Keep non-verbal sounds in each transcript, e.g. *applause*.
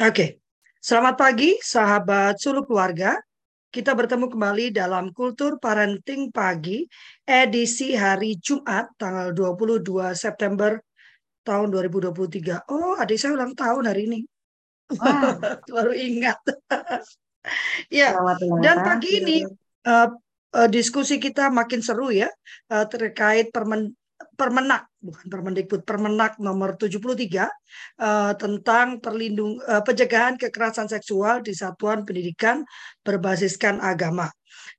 Oke, selamat pagi sahabat Suluh Keluarga. Kita bertemu kembali dalam Kultur Parenting Pagi edisi hari Jumat tanggal 22 September tahun 2023. Oh, adik saya ulang tahun hari ini. Wah. *laughs* Baru ingat. *laughs* ya, dan pagi ini uh, uh, diskusi kita makin seru ya uh, terkait permen Permenak bukan Permendikbud Permenak nomor 73 uh, eh, tentang perlindung uh, pencegahan kekerasan seksual di satuan pendidikan berbasiskan agama.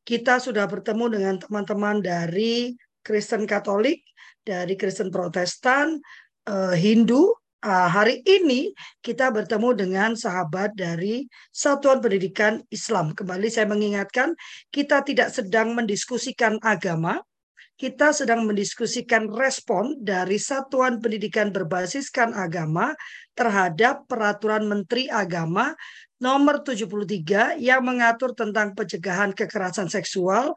Kita sudah bertemu dengan teman-teman dari Kristen Katolik, dari Kristen Protestan, uh, Hindu. Uh, hari ini kita bertemu dengan sahabat dari Satuan Pendidikan Islam. Kembali saya mengingatkan, kita tidak sedang mendiskusikan agama, kita sedang mendiskusikan respon dari Satuan Pendidikan Berbasiskan Agama terhadap Peraturan Menteri Agama nomor 73 yang mengatur tentang pencegahan kekerasan seksual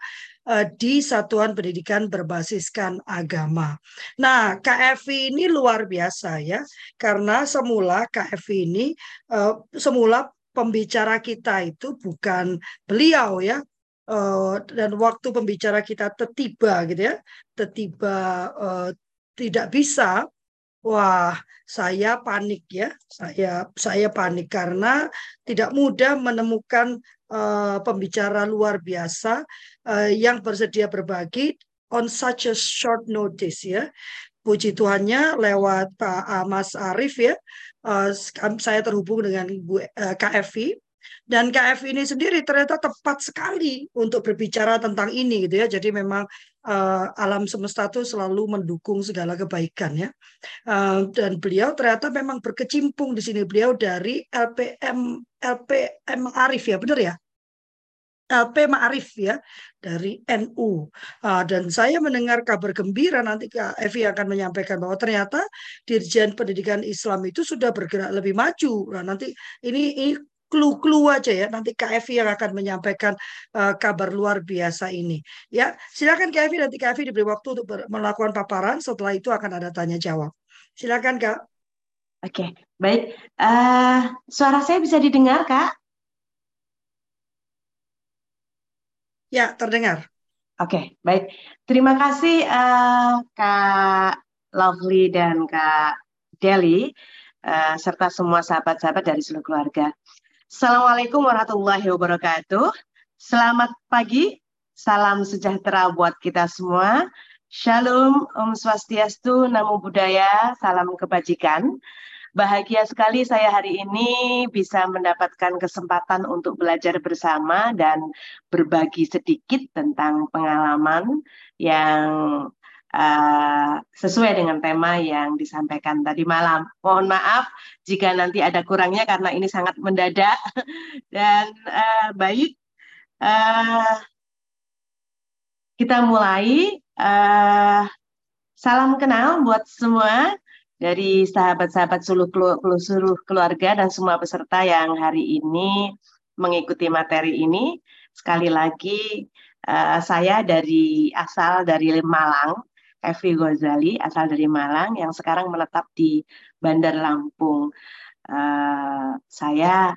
eh, di Satuan Pendidikan Berbasiskan Agama. Nah, KFI ini luar biasa ya, karena semula KFI ini uh, semula pembicara kita itu bukan beliau ya, uh, dan waktu pembicara kita tertiba gitu ya, tertiba uh, tidak bisa, wah saya panik ya, saya saya panik karena tidak mudah menemukan uh, pembicara luar biasa uh, yang bersedia berbagi on such a short notice ya. Puji Tuhannya lewat Pak Mas Arief ya, uh, saya terhubung dengan Ibu uh, KFI dan KF ini sendiri ternyata tepat sekali untuk berbicara tentang ini gitu ya. Jadi memang uh, alam semesta itu selalu mendukung segala kebaikan ya. Uh, dan beliau ternyata memang berkecimpung di sini. Beliau dari LPM LPM Arif ya, benar ya? LP Ma'arif ya dari NU uh, dan saya mendengar kabar gembira nanti Kak Evi akan menyampaikan bahwa ternyata Dirjen Pendidikan Islam itu sudah bergerak lebih maju. Nah, nanti ini, ini clue-clue aja ya. Nanti KFV yang akan menyampaikan uh, kabar luar biasa ini. Ya, silakan KFV nanti KFV diberi waktu untuk melakukan paparan. Setelah itu akan ada tanya jawab. Silakan Kak. Oke, baik. Uh, suara saya bisa didengar Kak? Ya, terdengar. Oke, baik. Terima kasih uh, Kak Lovely dan Kak Deli, uh, serta semua sahabat-sahabat dari seluruh keluarga. Assalamualaikum warahmatullahi wabarakatuh. Selamat pagi, salam sejahtera buat kita semua. Shalom, Om Swastiastu, Namo Buddhaya, salam kebajikan. Bahagia sekali saya hari ini bisa mendapatkan kesempatan untuk belajar bersama dan berbagi sedikit tentang pengalaman yang uh, sesuai dengan tema yang disampaikan tadi malam. Mohon maaf jika nanti ada kurangnya karena ini sangat mendadak *laughs* dan uh, baik uh, kita mulai. Uh, salam kenal buat semua dari sahabat-sahabat seluruh, seluruh keluarga dan semua peserta yang hari ini mengikuti materi ini. Sekali lagi, uh, saya dari asal dari Malang, Evi Ghazali asal dari Malang yang sekarang menetap di Bandar Lampung. Uh, saya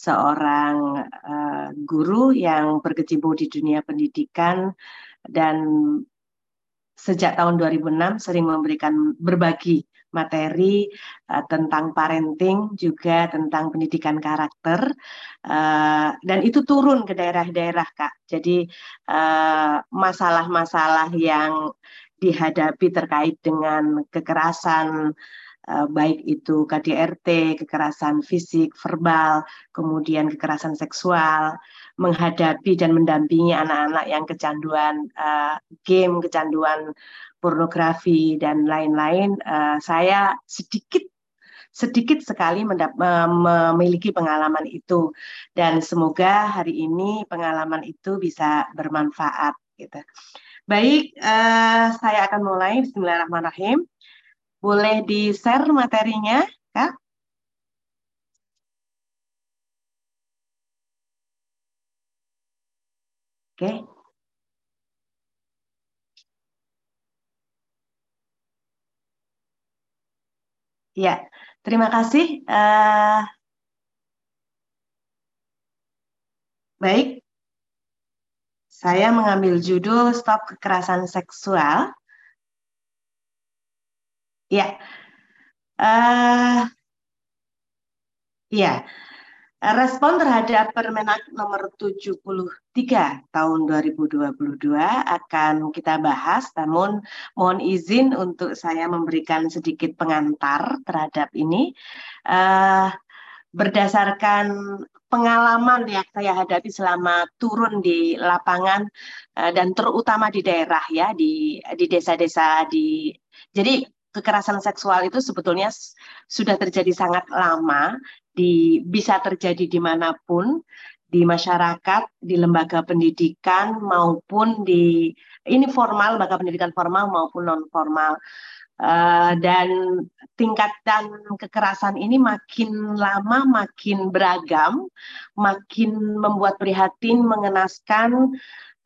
seorang uh, guru yang berkecimpung di dunia pendidikan dan sejak tahun 2006 sering memberikan berbagi materi uh, tentang parenting juga tentang pendidikan karakter uh, dan itu turun ke daerah-daerah kak jadi masalah-masalah uh, yang dihadapi terkait dengan kekerasan eh, baik itu KDRT, kekerasan fisik, verbal, kemudian kekerasan seksual, menghadapi dan mendampingi anak-anak yang kecanduan uh, game, kecanduan pornografi dan lain-lain, uh, saya sedikit sedikit sekali memiliki pengalaman itu dan semoga hari ini pengalaman itu bisa bermanfaat gitu. Baik, uh, saya akan mulai. Bismillahirrahmanirrahim. Boleh di-share materinya, Kak? Oke. Okay. Ya, terima kasih. Uh, baik, saya mengambil judul Stop Kekerasan Seksual. Ya, uh, ya, respon terhadap Permenak nomor 73 tahun 2022 akan kita bahas, namun mohon izin untuk saya memberikan sedikit pengantar terhadap ini. Uh, berdasarkan pengalaman yang saya hadapi selama turun di lapangan uh, dan terutama di daerah ya di di desa-desa di jadi kekerasan seksual itu sebetulnya sudah terjadi sangat lama di bisa terjadi di mana pun di masyarakat di lembaga pendidikan maupun di ini formal lembaga pendidikan formal maupun non formal Uh, dan tingkatan kekerasan ini makin lama makin beragam, makin membuat prihatin, mengenaskan.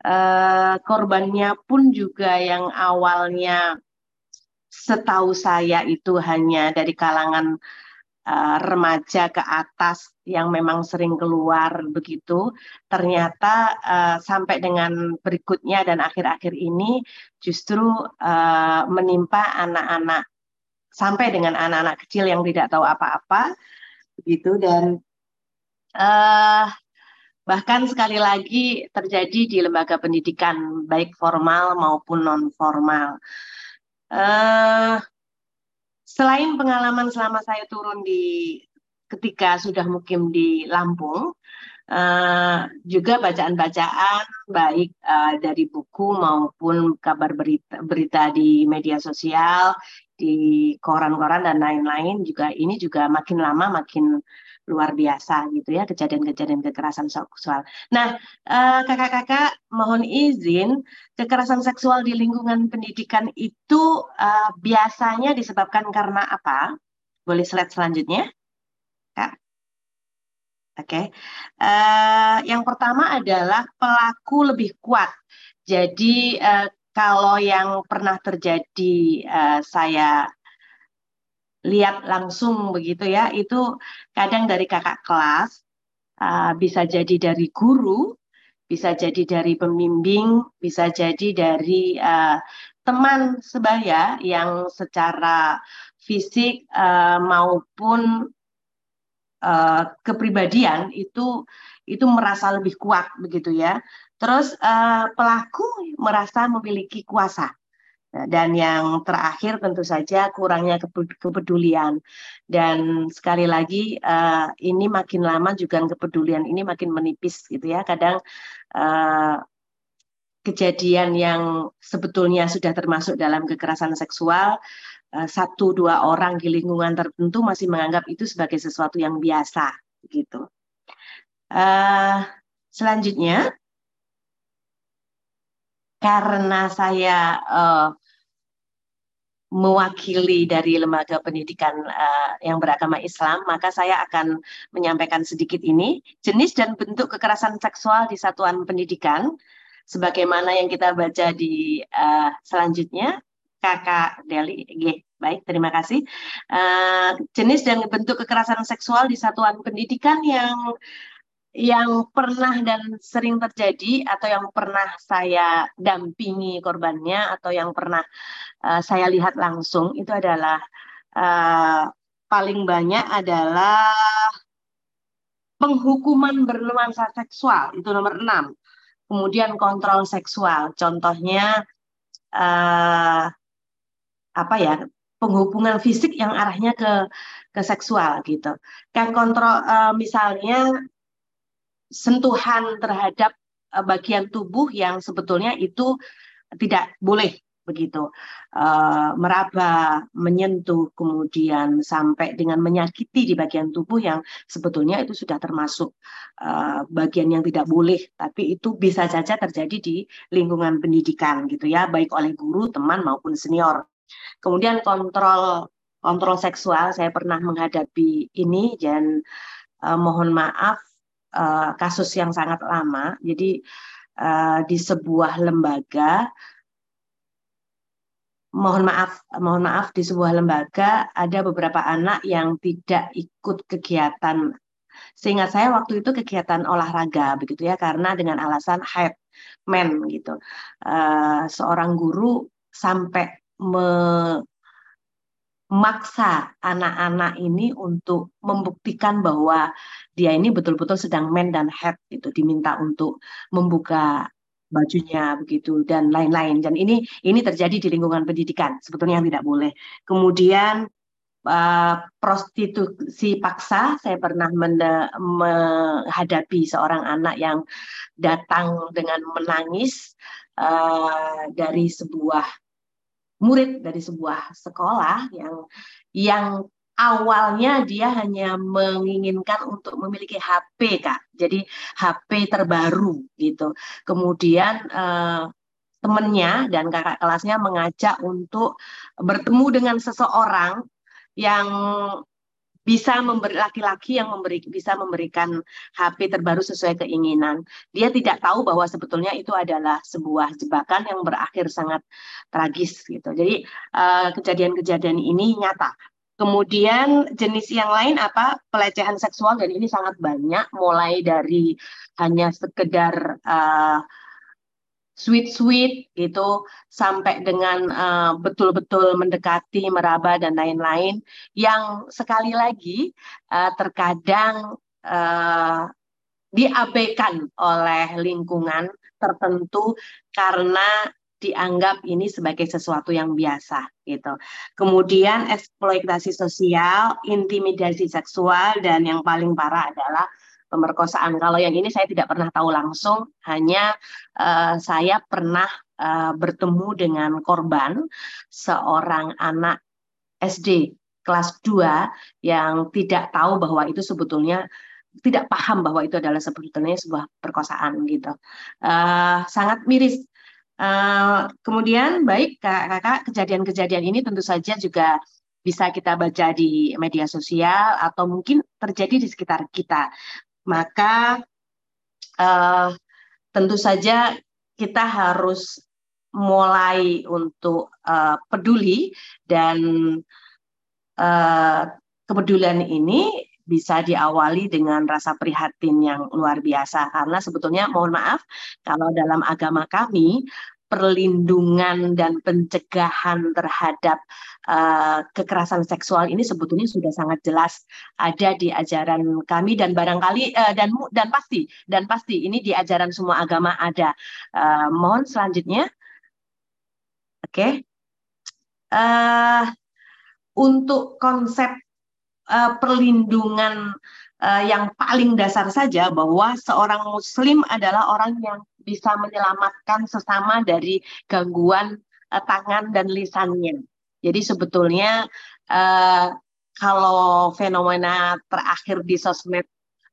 Uh, korbannya pun juga yang awalnya setahu saya itu hanya dari kalangan uh, remaja ke atas yang memang sering keluar begitu ternyata uh, sampai dengan berikutnya dan akhir-akhir ini justru uh, menimpa anak-anak sampai dengan anak-anak kecil yang tidak tahu apa-apa begitu dan uh, bahkan sekali lagi terjadi di lembaga pendidikan baik formal maupun non formal. Uh, selain pengalaman selama saya turun di ketika sudah mukim di Lampung, uh, juga bacaan-bacaan baik uh, dari buku maupun kabar berita, berita di media sosial, di koran-koran dan lain-lain juga ini juga makin lama makin luar biasa gitu ya kejadian-kejadian kekerasan seksual. Nah, uh, kakak-kakak mohon izin kekerasan seksual di lingkungan pendidikan itu uh, biasanya disebabkan karena apa? Boleh slide selanjutnya? Kak. Oke, okay. uh, eh, yang pertama adalah pelaku lebih kuat. Jadi uh, kalau yang pernah terjadi uh, saya lihat langsung begitu ya, itu kadang dari kakak kelas, uh, bisa jadi dari guru, bisa jadi dari pembimbing, bisa jadi dari uh, teman sebaya yang secara fisik uh, maupun uh, kepribadian itu itu merasa lebih kuat begitu ya. Terus uh, pelaku merasa memiliki kuasa. Dan yang terakhir tentu saja kurangnya kepedulian. Dan sekali lagi uh, ini makin lama juga kepedulian ini makin menipis gitu ya. Kadang uh, kejadian yang sebetulnya sudah termasuk dalam kekerasan seksual Eh, satu dua orang di lingkungan tertentu masih menganggap itu sebagai sesuatu yang biasa gitu. Selanjutnya, karena saya uh, mewakili dari lembaga pendidikan uh, yang beragama Islam, maka saya akan menyampaikan sedikit ini jenis dan bentuk kekerasan seksual di satuan pendidikan, sebagaimana yang kita baca di uh, selanjutnya. Kakak Deli. G. Baik, terima kasih. Uh, jenis dan bentuk kekerasan seksual di satuan pendidikan yang yang pernah dan sering terjadi atau yang pernah saya dampingi korbannya atau yang pernah uh, saya lihat langsung itu adalah uh, paling banyak adalah penghukuman bernuansa seksual itu nomor enam. Kemudian kontrol seksual, contohnya uh, apa ya penghubungan fisik yang arahnya ke ke seksual gitu. Kan kontrol uh, misalnya sentuhan terhadap uh, bagian tubuh yang sebetulnya itu tidak boleh begitu uh, meraba, menyentuh, kemudian sampai dengan menyakiti di bagian tubuh yang sebetulnya itu sudah termasuk uh, bagian yang tidak boleh, tapi itu bisa saja terjadi di lingkungan pendidikan gitu ya, baik oleh guru, teman maupun senior. Kemudian kontrol kontrol seksual saya pernah menghadapi ini dan mohon maaf uh, kasus yang sangat lama. Jadi uh, di sebuah lembaga mohon maaf mohon maaf di sebuah lembaga ada beberapa anak yang tidak ikut kegiatan Seingat saya waktu itu kegiatan olahraga begitu ya karena dengan alasan haid men gitu. Uh, seorang guru sampai memaksa anak-anak ini untuk membuktikan bahwa dia ini betul-betul sedang men dan head itu diminta untuk membuka bajunya begitu dan lain-lain. Dan ini ini terjadi di lingkungan pendidikan sebetulnya tidak boleh. Kemudian uh, prostitusi paksa saya pernah menghadapi seorang anak yang datang dengan menangis uh, dari sebuah murid dari sebuah sekolah yang yang awalnya dia hanya menginginkan untuk memiliki HP kak. Jadi HP terbaru gitu. Kemudian eh, temennya dan kakak kelasnya mengajak untuk bertemu dengan seseorang yang bisa memberi laki-laki yang memberi bisa memberikan HP terbaru sesuai keinginan. Dia tidak tahu bahwa sebetulnya itu adalah sebuah jebakan yang berakhir sangat tragis gitu. Jadi eh, kejadian-kejadian ini nyata. Kemudian jenis yang lain apa pelecehan seksual dan ini sangat banyak mulai dari hanya sekedar uh, sweet-sweet gitu sampai dengan uh, betul-betul mendekati meraba dan lain-lain yang sekali lagi uh, terkadang uh, diabaikan oleh lingkungan tertentu karena dianggap ini sebagai sesuatu yang biasa gitu. Kemudian eksploitasi sosial, intimidasi seksual dan yang paling parah adalah pemerkosaan. Kalau yang ini saya tidak pernah tahu langsung, hanya uh, saya pernah uh, bertemu dengan korban seorang anak SD kelas 2 yang tidak tahu bahwa itu sebetulnya tidak paham bahwa itu adalah sebetulnya sebuah perkosaan gitu. Uh, sangat miris. Uh, kemudian baik kakak kejadian-kejadian ini tentu saja juga bisa kita baca di media sosial atau mungkin terjadi di sekitar kita maka uh, tentu saja kita harus mulai untuk uh, peduli dan uh, kepedulian ini bisa diawali dengan rasa prihatin yang luar biasa. Karena sebetulnya mohon maaf kalau dalam agama kami perlindungan dan pencegahan terhadap uh, kekerasan seksual ini sebetulnya sudah sangat jelas ada di ajaran kami dan barangkali uh, dan dan pasti dan pasti ini di ajaran semua agama ada. Uh, mohon selanjutnya, oke. Okay. Uh, untuk konsep uh, perlindungan uh, yang paling dasar saja bahwa seorang muslim adalah orang yang bisa menyelamatkan sesama dari gangguan uh, tangan dan lisannya. Jadi sebetulnya uh, kalau fenomena terakhir di sosmed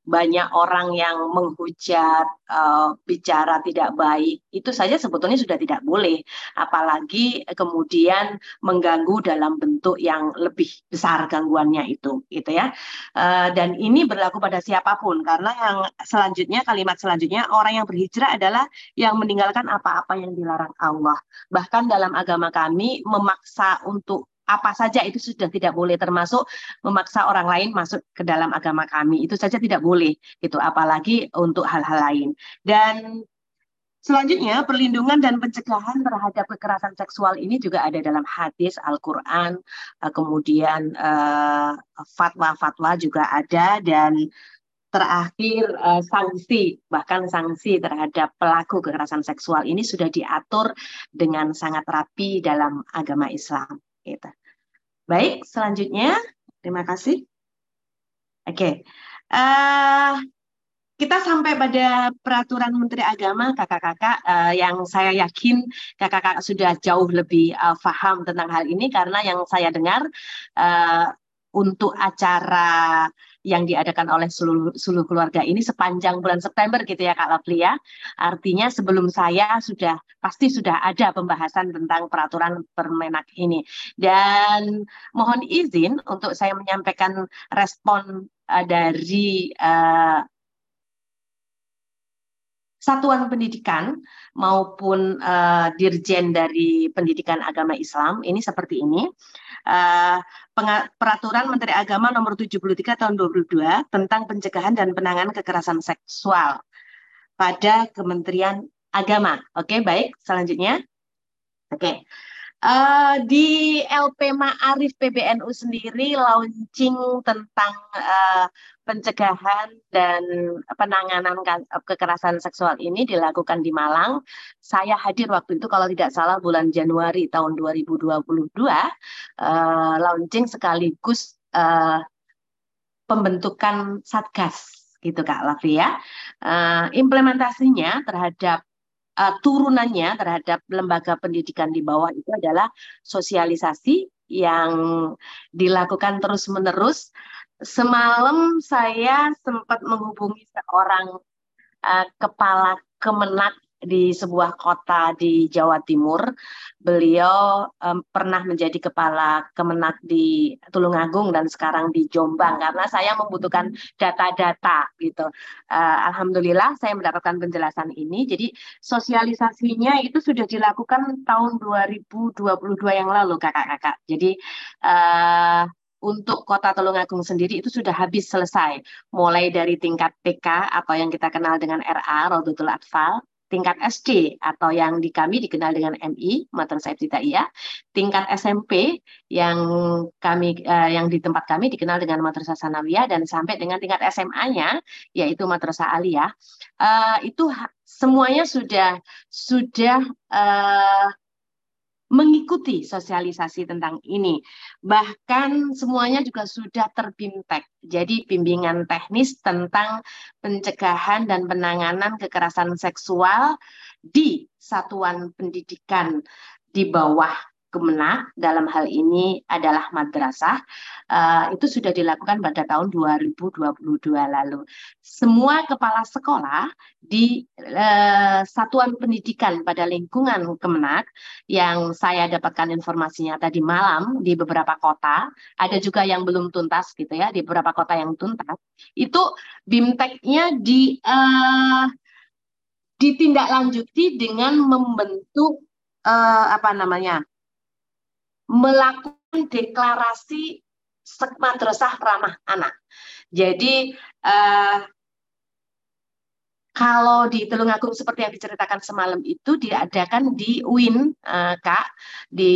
banyak orang yang menghujat, uh, bicara tidak baik, itu saja sebetulnya sudah tidak boleh. Apalagi kemudian mengganggu dalam bentuk yang lebih besar gangguannya itu, gitu ya. Uh, dan ini berlaku pada siapa pun, karena yang selanjutnya, kalimat selanjutnya, orang yang berhijrah adalah yang meninggalkan apa-apa yang dilarang Allah. Bahkan dalam agama kami memaksa untuk apa saja itu sudah tidak boleh termasuk memaksa orang lain masuk ke dalam agama kami. Itu saja tidak boleh gitu. Apalagi untuk hal-hal lain. Dan Selanjutnya, perlindungan dan pencegahan terhadap kekerasan seksual ini juga ada dalam hadis Al-Quran, eh, kemudian eh, fatwa-fatwa juga ada, dan terakhir eh, sanksi, bahkan sanksi terhadap pelaku kekerasan seksual ini sudah diatur dengan sangat rapi dalam agama Islam. Gitu. Baik, selanjutnya, terima kasih. Oke, okay. uh, eh, kita sampai pada peraturan Menteri Agama, kakak-kakak, uh, yang saya yakin kakak-kakak sudah jauh lebih uh, paham tentang hal ini karena yang saya dengar uh, untuk acara yang diadakan oleh seluruh, seluruh keluarga ini sepanjang bulan September gitu ya Kak Lovely ya. Artinya sebelum saya sudah pasti sudah ada pembahasan tentang peraturan Permenak ini. Dan mohon izin untuk saya menyampaikan respon uh, dari uh, satuan pendidikan maupun uh, dirjen dari pendidikan agama Islam ini seperti ini. uh, peraturan Menteri Agama nomor 73 tahun 2022 tentang pencegahan dan penanganan kekerasan seksual pada Kementerian Agama. Oke, okay, baik. Selanjutnya. Oke. Okay. Uh, di LP Ma'arif PBNU sendiri launching tentang uh, pencegahan dan penanganan kekerasan seksual ini dilakukan di Malang. Saya hadir waktu itu kalau tidak salah bulan Januari tahun 2022 uh, launching sekaligus uh, pembentukan satgas gitu Kak Lavi ya. Uh, implementasinya terhadap uh, turunannya terhadap lembaga pendidikan di bawah itu adalah sosialisasi yang dilakukan terus-menerus. Semalam saya sempat menghubungi seorang uh, kepala kemenak di sebuah kota di Jawa Timur. Beliau um, pernah menjadi kepala kemenak di Tulungagung dan sekarang di Jombang karena saya membutuhkan data-data gitu. Uh, Alhamdulillah saya mendapatkan penjelasan ini. Jadi sosialisasinya itu sudah dilakukan tahun 2022 yang lalu kakak-kakak. Jadi uh, untuk Kota Tulungagung sendiri itu sudah habis selesai, mulai dari tingkat TK atau yang kita kenal dengan RA, Rodutul Atfal, tingkat SD atau yang di kami dikenal dengan MI Madrasah Ibtidaiyah, tingkat SMP yang kami uh, yang di tempat kami dikenal dengan Madrasah Sanawiyah dan sampai dengan tingkat SMA-nya yaitu Madrasah Aliyah. Uh, itu semuanya sudah sudah uh, mengikuti sosialisasi tentang ini. Bahkan semuanya juga sudah terbimtek. Jadi bimbingan teknis tentang pencegahan dan penanganan kekerasan seksual di satuan pendidikan di bawah Kemenak dalam hal ini adalah madrasah uh, itu sudah dilakukan pada tahun 2022 lalu. Semua kepala sekolah di uh, satuan pendidikan pada lingkungan Kemenak yang saya dapatkan informasinya tadi malam di beberapa kota, ada juga yang belum tuntas gitu ya di beberapa kota yang tuntas. Itu bimteknya di uh, ditindaklanjuti dengan membentuk uh, apa namanya melakukan deklarasi madrasah ramah anak. Jadi uh, kalau di Telungagung seperti yang diceritakan semalam itu diadakan di UIN, uh, Kak, di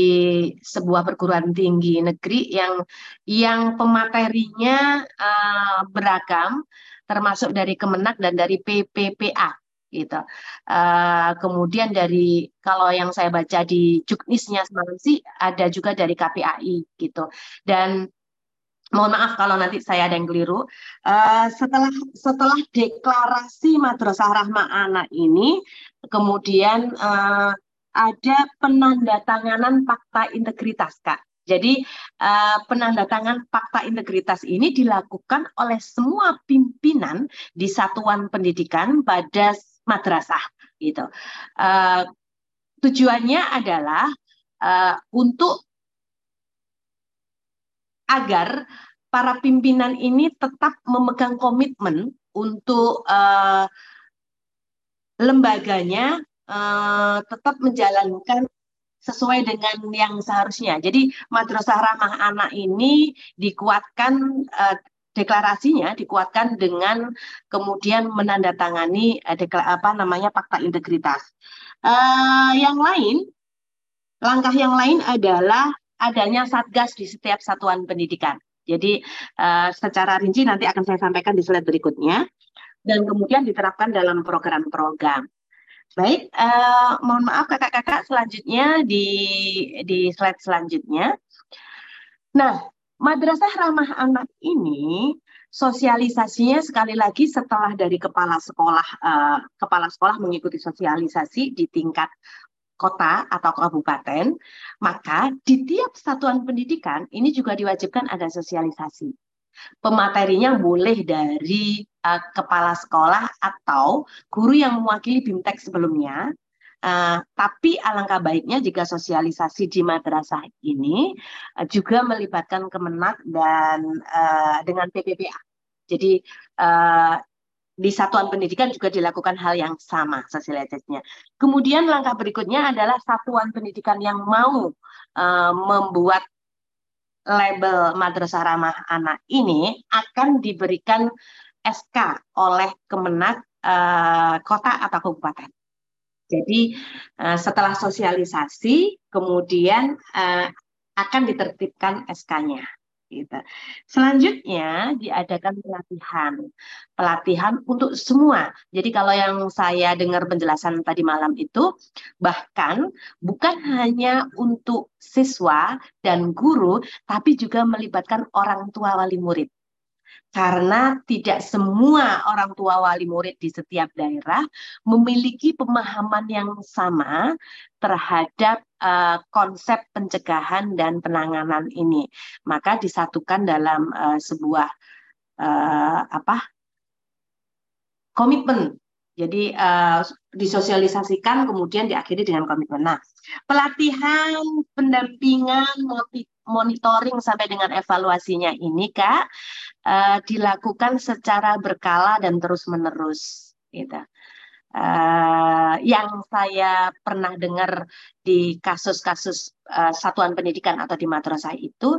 sebuah perguruan tinggi negeri yang yang pematerinya uh, beragam, termasuk dari Kemenak dan dari PPPA gitu. Uh, kemudian dari kalau yang saya baca di juknisnya semalam sih ada juga dari KPAI gitu. Dan mohon maaf kalau nanti saya ada yang keliru. Uh, setelah setelah deklarasi Madrasah Rahma Anak ini, kemudian uh, ada penandatanganan fakta integritas, Kak. Jadi uh, penandatangan fakta integritas ini dilakukan oleh semua pimpinan di satuan pendidikan pada madrasah gitu. Uh, tujuannya adalah uh, untuk agar para pimpinan ini tetap memegang komitmen untuk uh, lembaganya uh, tetap menjalankan sesuai dengan yang seharusnya. Jadi madrasah ramah anak ini dikuatkan uh, deklarasinya dikuatkan dengan kemudian menandatangani uh, dekla, apa namanya fakta integritas. Uh, yang lain, langkah yang lain adalah adanya satgas di setiap satuan pendidikan. Jadi uh, secara rinci nanti akan saya sampaikan di slide berikutnya dan kemudian diterapkan dalam program-program. Baik, uh, mohon maaf kakak-kakak selanjutnya di di slide selanjutnya. Nah, Madrasah ramah anak ini sosialisasinya sekali lagi setelah dari kepala sekolah uh, kepala sekolah mengikuti sosialisasi di tingkat kota atau kabupaten, maka di tiap satuan pendidikan ini juga diwajibkan ada sosialisasi. Pematerinya boleh dari uh, kepala sekolah atau guru yang mewakili BIMTEK sebelumnya Uh, tapi alangkah baiknya jika sosialisasi di madrasah ini uh, juga melibatkan Kemenak dan uh, dengan PPPA. Jadi uh, di satuan pendidikan juga dilakukan hal yang sama sosialisasinya. Kemudian langkah berikutnya adalah satuan pendidikan yang mau uh, membuat label madrasah ramah anak ini akan diberikan SK oleh Kemenag uh, kota atau kabupaten. Jadi uh, setelah sosialisasi kemudian uh, akan ditertibkan SK-nya. Gitu. Selanjutnya diadakan pelatihan, pelatihan untuk semua. Jadi kalau yang saya dengar penjelasan tadi malam itu, bahkan bukan hanya untuk siswa dan guru, tapi juga melibatkan orang tua wali murid karena tidak semua orang tua wali murid di setiap daerah memiliki pemahaman yang sama terhadap uh, konsep pencegahan dan penanganan ini. Maka disatukan dalam uh, sebuah uh, apa komitmen. Jadi uh, disosialisasikan kemudian diakhiri dengan komitmen. Nah, pelatihan, pendampingan, monitoring sampai dengan evaluasinya ini kak uh, dilakukan secara berkala dan terus menerus gitu. Uh, yang saya pernah dengar di kasus-kasus uh, satuan pendidikan atau di madrasah itu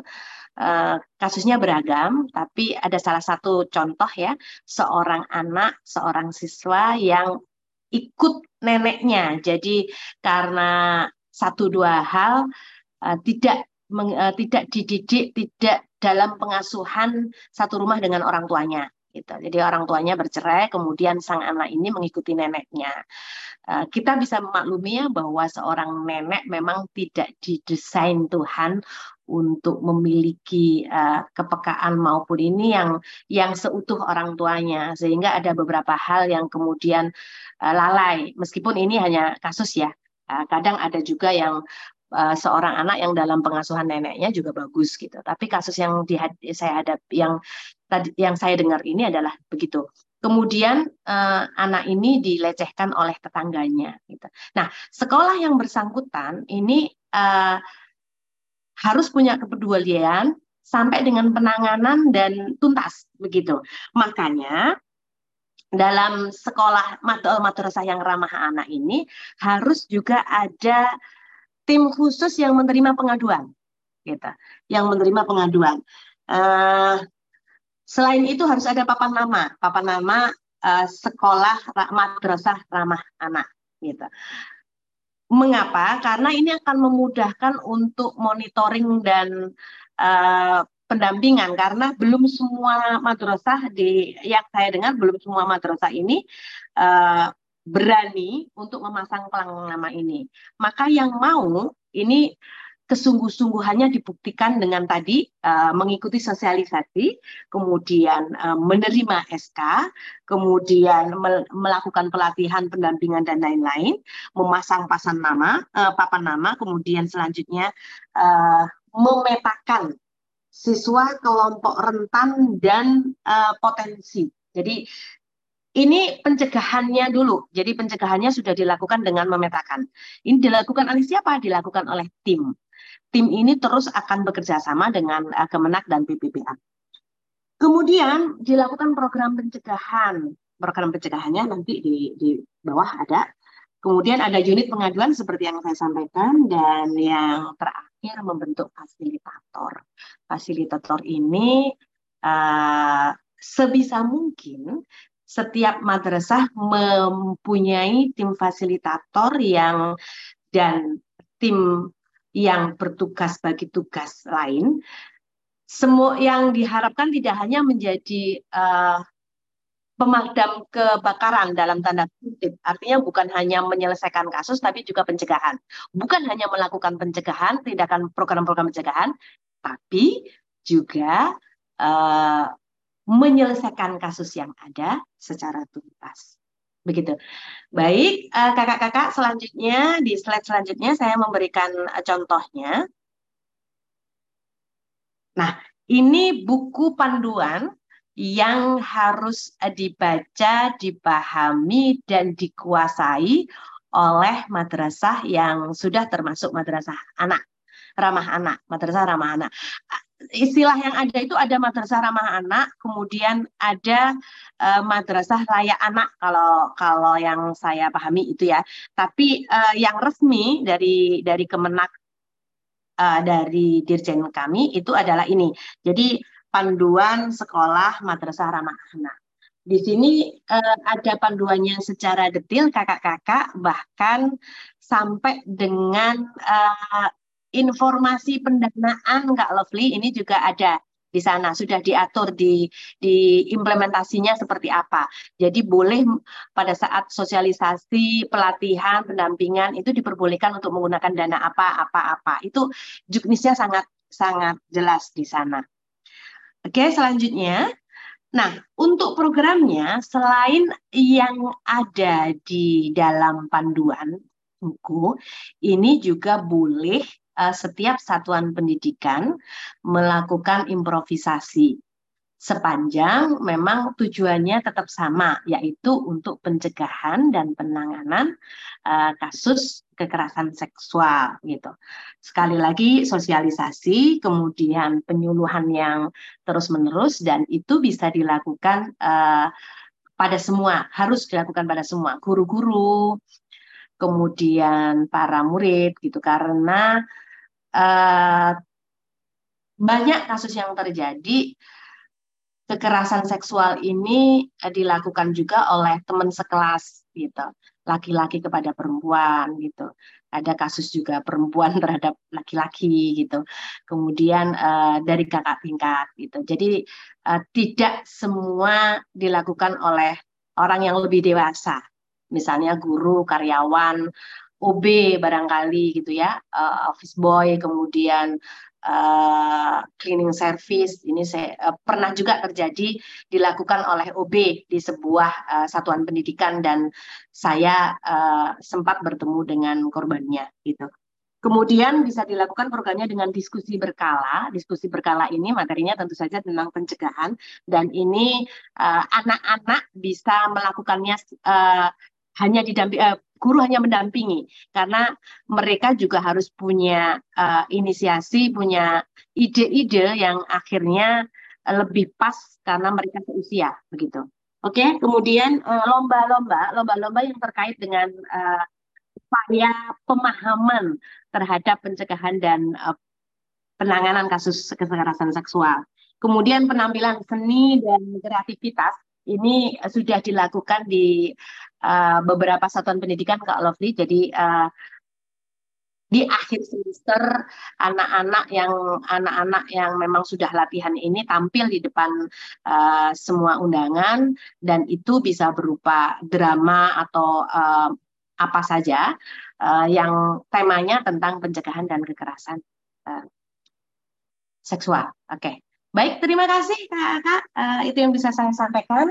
uh, kasusnya beragam, tapi ada salah satu contoh ya seorang anak, seorang siswa yang ikut neneknya. Jadi karena satu dua hal uh, tidak meng, uh, tidak dididik, tidak dalam pengasuhan satu rumah dengan orang tuanya. Gitu. Jadi orang tuanya bercerai, kemudian sang anak ini mengikuti neneknya. Uh, kita bisa memaklumi ya bahwa seorang nenek memang tidak didesain Tuhan untuk memiliki uh, kepekaan maupun ini yang yang seutuh orang tuanya sehingga ada beberapa hal yang kemudian uh, lalai meskipun ini hanya kasus ya kadang ada juga yang uh, seorang anak yang dalam pengasuhan neneknya juga bagus gitu. Tapi kasus yang di, saya hadap yang tadi yang saya dengar ini adalah begitu. Kemudian uh, anak ini dilecehkan oleh tetangganya. Gitu. Nah, sekolah yang bersangkutan ini uh, harus punya kepedulian sampai dengan penanganan dan tuntas begitu. Makanya dalam sekolah madrasah yang ramah anak ini harus juga ada tim khusus yang menerima pengaduan, gitu, yang menerima pengaduan. Uh, selain itu harus ada papan nama, papan nama uh, sekolah madrasah ramah anak, gitu. Mengapa? Karena ini akan memudahkan untuk monitoring dan uh, pendampingan karena belum semua madrasah di yang saya dengar belum semua madrasah ini uh, berani untuk memasang pelang nama ini. Maka yang mau ini kesungguh-sungguhannya dibuktikan dengan tadi uh, mengikuti sosialisasi, kemudian uh, menerima SK, kemudian me melakukan pelatihan, pendampingan dan lain-lain, memasang pasan nama, uh, papan nama, kemudian selanjutnya uh, memetakan siswa kelompok rentan dan uh, potensi. Jadi ini pencegahannya dulu. Jadi pencegahannya sudah dilakukan dengan memetakan. Ini dilakukan oleh siapa? Dilakukan oleh tim. Tim ini terus akan bekerja sama dengan uh, Kemenak dan PPPA. Kemudian dilakukan program pencegahan. Program pencegahannya nanti di, di bawah ada. Kemudian ada unit pengaduan seperti yang saya sampaikan dan yang terakhir membentuk fasilitator. Fasilitator ini uh, sebisa mungkin setiap madrasah mempunyai tim fasilitator yang dan tim yang bertugas bagi tugas lain. Semua yang diharapkan tidak hanya menjadi uh, pemadam kebakaran dalam tanda kutip. Artinya bukan hanya menyelesaikan kasus tapi juga pencegahan. Bukan hanya melakukan pencegahan, tindakan program-program pencegahan, tapi juga uh, menyelesaikan kasus yang ada secara tuntas. Begitu. Baik, eh, kakak-kakak, selanjutnya di slide selanjutnya saya memberikan eh, contohnya. Nah, ini buku panduan yang harus eh, dibaca, dipahami, dan dikuasai oleh madrasah yang sudah termasuk madrasah anak, ramah anak, madrasah ramah anak istilah yang ada itu ada madrasah ramah anak, kemudian ada uh, madrasah layak anak kalau kalau yang saya pahami itu ya. Tapi uh, yang resmi dari dari Kemenak uh, dari dirjen kami itu adalah ini. Jadi panduan sekolah madrasah ramah anak. Di sini uh, ada panduannya secara detail kakak-kakak bahkan sampai dengan uh, informasi pendanaan Kak Lovely ini juga ada di sana sudah diatur di di implementasinya seperti apa. Jadi boleh pada saat sosialisasi, pelatihan, pendampingan itu diperbolehkan untuk menggunakan dana apa apa apa. Itu juknisnya sangat sangat jelas di sana. Oke, selanjutnya Nah, untuk programnya selain yang ada di dalam panduan buku, ini juga boleh uh, setiap satuan pendidikan melakukan improvisasi sepanjang memang tujuannya tetap sama yaitu untuk pencegahan dan penanganan uh, kasus kekerasan seksual gitu. Sekali lagi sosialisasi, kemudian penyuluhan yang terus-menerus dan itu bisa dilakukan uh, pada semua, harus dilakukan pada semua guru-guru, kemudian para murid gitu karena uh, banyak kasus yang terjadi. Kekerasan seksual ini uh, dilakukan juga oleh teman sekelas gitu. Laki-laki kepada perempuan gitu. Ada kasus juga perempuan *laughs* terhadap laki-laki gitu. Kemudian uh, dari kakak tingkat gitu. Jadi uh, tidak semua dilakukan oleh orang yang lebih dewasa. Misalnya guru karyawan OB barangkali gitu ya, uh, office boy, kemudian uh, cleaning service. Ini saya uh, pernah juga terjadi dilakukan oleh OB di sebuah uh, satuan pendidikan dan saya uh, sempat bertemu dengan korbannya gitu. Kemudian bisa dilakukan programnya dengan diskusi berkala. Diskusi berkala ini materinya tentu saja tentang pencegahan dan ini anak-anak uh, bisa melakukannya uh, hanya didampingi uh, guru hanya mendampingi karena mereka juga harus punya uh, inisiasi, punya ide-ide yang akhirnya lebih pas karena mereka seusia begitu. Oke, okay? kemudian lomba-lomba, lomba-lomba yang terkait dengan uh, upaya pemahaman terhadap pencegahan dan uh, penanganan kasus kekerasan seksual. Kemudian penampilan seni dan kreativitas ini sudah dilakukan di uh, beberapa satuan pendidikan Kak Lovely. Jadi uh, di akhir semester anak-anak yang anak-anak yang memang sudah latihan ini tampil di depan uh, semua undangan dan itu bisa berupa drama atau uh, apa saja uh, yang temanya tentang pencegahan dan kekerasan uh, seksual. Oke. Okay. Baik, terima kasih Kak. Uh, itu yang bisa saya sampaikan.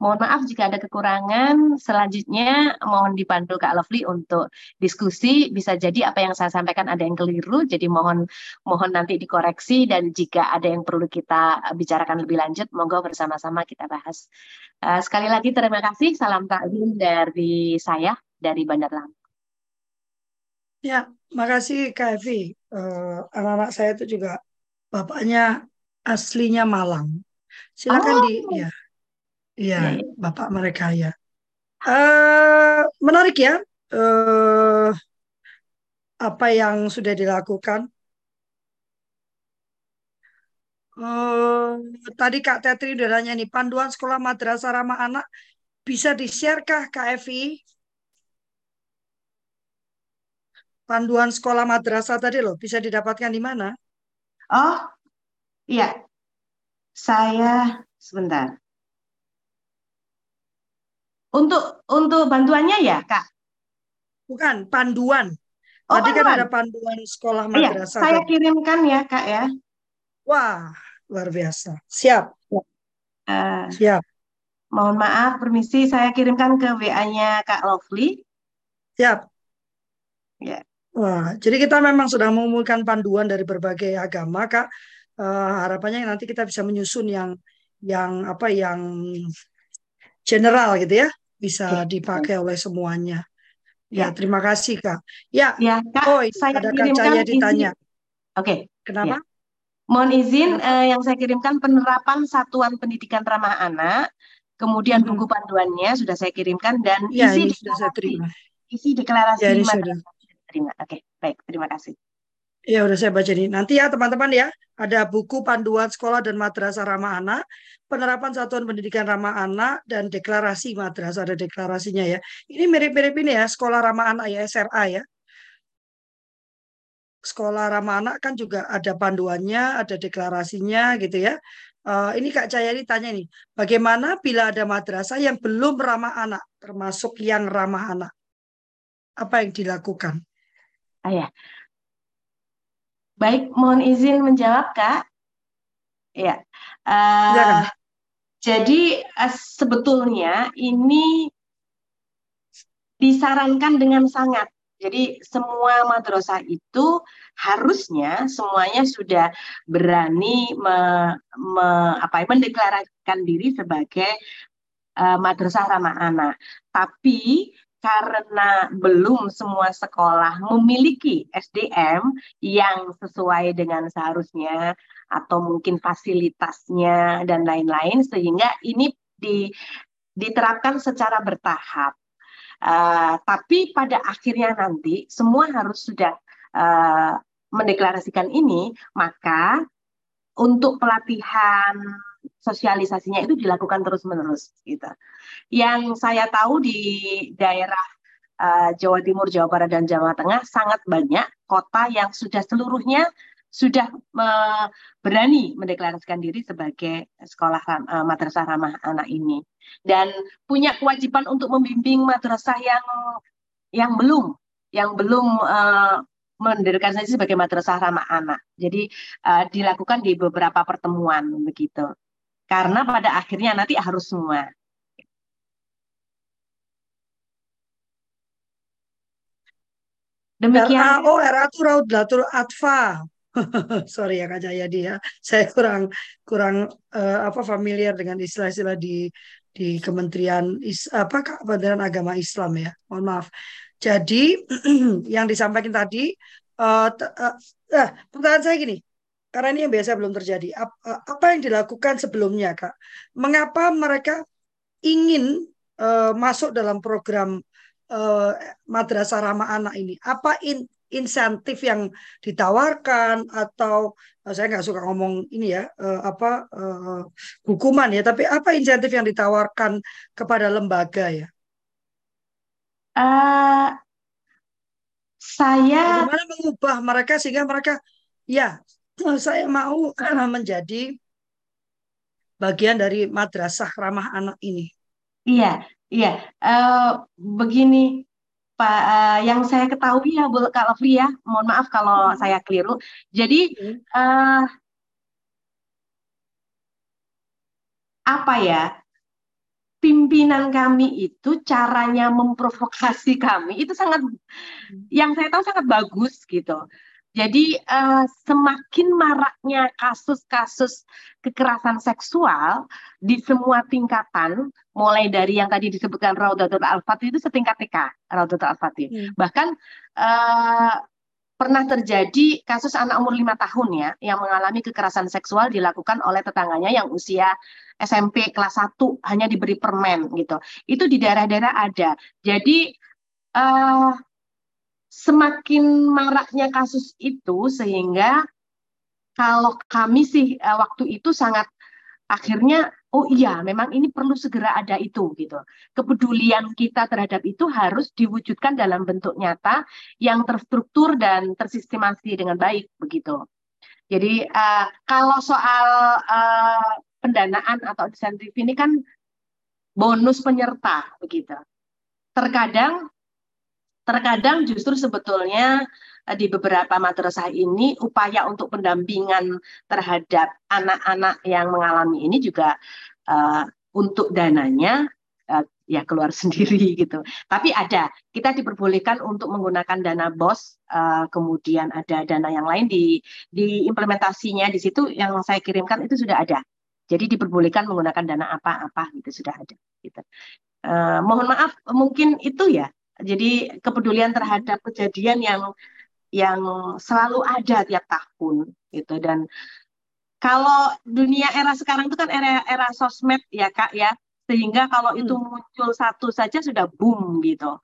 Mohon maaf jika ada kekurangan. Selanjutnya mohon dipandu Kak Lovely untuk diskusi. Bisa jadi apa yang saya sampaikan ada yang keliru, jadi mohon mohon nanti dikoreksi dan jika ada yang perlu kita bicarakan lebih lanjut, monggo bersama-sama kita bahas. Uh, sekali lagi terima kasih. Salam taklim dari saya dari Bandar Lampung. Ya, makasih Kak Evi. Uh, anak-anak saya itu juga bapaknya aslinya Malang. Silakan oh. di ya. Iya, ya, Bapak mereka ya. Uh, menarik ya. Uh, apa yang sudah dilakukan. Uh, tadi Kak Tetri udah nanya nih, panduan sekolah madrasah ramah anak bisa di-share-kah Kak Evi? Panduan sekolah madrasah tadi loh, bisa didapatkan di mana? Oh, Iya, saya sebentar. Untuk untuk bantuannya ya, Kak? Bukan, panduan. Oh, Tadi kan ada panduan sekolah Iya, madrasah. saya kirimkan ya, Kak ya. Wah, luar biasa. Siap, Uh, siap, mohon maaf, permisi, saya kirimkan ke WA-nya Kak Lovely. siap. Ya. Wah, jadi kita memang sudah mengumpulkan panduan dari berbagai agama, Kak uh, harapannya nanti kita bisa menyusun yang yang apa yang general gitu ya bisa dipakai oleh semuanya. Ya, ya. terima kasih Kak. Ya, ya Kak, oh, saya ada Kak Cahaya ditanya. Oke. Okay. Kenapa? Ya. Mohon izin uh, yang saya kirimkan penerapan satuan pendidikan ramah anak, kemudian hmm. buku panduannya sudah saya kirimkan dan ya, isi sudah saya terima. Isi deklarasi ya, sudah. terima. Oke, baik, terima kasih. Ya udah saya baca nih. Nanti ya teman-teman ya, ada buku panduan sekolah dan madrasah ramah anak, penerapan satuan pendidikan ramah anak dan deklarasi madrasah ada deklarasinya ya. Ini mirip-mirip ini ya, sekolah ramah anak ya SRA ya. Sekolah ramah anak kan juga ada panduannya, ada deklarasinya gitu ya. Uh, ini Kak Cayani tanya nih, bagaimana bila ada madrasah yang belum ramah anak, termasuk yang ramah anak? Apa yang dilakukan? Ayah, Baik, mohon izin menjawab, Kak. Ya, uh, jadi uh, sebetulnya ini disarankan dengan sangat. Jadi semua madrasah itu harusnya semuanya sudah berani me, me, apa, mendeklarasikan diri sebagai uh, madrasah ramah anak. Tapi karena belum semua sekolah memiliki SDM yang sesuai dengan seharusnya atau mungkin fasilitasnya dan lain-lain sehingga ini di, diterapkan secara bertahap. Uh, tapi pada akhirnya nanti semua harus sudah uh, mendeklarasikan ini, maka untuk pelatihan sosialisasinya itu dilakukan terus-menerus gitu. Yang saya tahu di daerah uh, Jawa Timur, Jawa Barat dan Jawa Tengah sangat banyak kota yang sudah seluruhnya sudah berani mendeklarasikan diri sebagai sekolah uh, madrasah ramah anak ini dan punya kewajiban untuk membimbing madrasah yang yang belum yang belum uh, mendeklarasikan sebagai madrasah ramah anak. Jadi dilakukan di beberapa pertemuan begitu. Karena pada akhirnya nanti harus semua. Demikian. RAO, RA itu Raudlatul Atfa. *laughs* Sorry ya Kak Jayadi ya. Saya kurang kurang uh, apa familiar dengan istilah-istilah di di Kementerian is, apa Kementerian Agama Islam ya. Mohon maaf. Jadi *clears throat* yang disampaikan tadi uh, uh, uh, pertanyaan saya gini, karena ini yang biasa belum terjadi. Apa yang dilakukan sebelumnya, Kak? Mengapa mereka ingin uh, masuk dalam program uh, madrasah ramah anak ini? Apa in, insentif yang ditawarkan atau saya nggak suka ngomong ini ya uh, apa uh, hukuman ya, tapi apa insentif yang ditawarkan kepada lembaga ya? Uh, saya bagaimana mengubah mereka sehingga mereka ya saya mau karena menjadi bagian dari madrasah ramah anak ini. Iya, iya. Uh, begini, Pak, uh, yang saya ketahui ya, Bu Lovely ya, mohon maaf kalau hmm. saya keliru. Jadi uh, apa ya? Pimpinan kami itu caranya memprovokasi kami itu sangat, hmm. yang saya tahu sangat bagus gitu. Jadi uh, semakin maraknya kasus-kasus kekerasan seksual di semua tingkatan, mulai dari yang tadi disebutkan Raudatul Al-Fatih itu setingkat TK, Raudatul Al-Fatih. Hmm. Bahkan uh, pernah terjadi kasus anak umur lima tahun ya yang mengalami kekerasan seksual dilakukan oleh tetangganya yang usia SMP kelas 1 hanya diberi permen gitu. Itu di daerah-daerah ada. Jadi uh, semakin maraknya kasus itu sehingga kalau kami sih uh, waktu itu sangat akhirnya oh iya memang ini perlu segera ada itu gitu. Kepedulian kita terhadap itu harus diwujudkan dalam bentuk nyata yang terstruktur dan tersistemasi dengan baik begitu. Jadi uh, kalau soal uh, pendanaan atau insentif ini kan bonus penyerta begitu. Terkadang terkadang justru sebetulnya eh, di beberapa madrasah ini upaya untuk pendampingan terhadap anak-anak yang mengalami ini juga uh, untuk dananya uh, ya keluar *laughs* sendiri gitu. Tapi ada, kita diperbolehkan untuk menggunakan dana BOS, uh, kemudian ada dana yang lain di di implementasinya di situ yang saya kirimkan itu sudah ada. Jadi diperbolehkan menggunakan dana apa-apa gitu sudah ada. Gitu. Uh, mohon maaf, mungkin itu ya jadi kepedulian terhadap kejadian yang yang selalu ada tiap tahun gitu dan kalau dunia era sekarang itu kan era era sosmed ya kak ya sehingga kalau itu hmm. muncul satu saja sudah boom gitu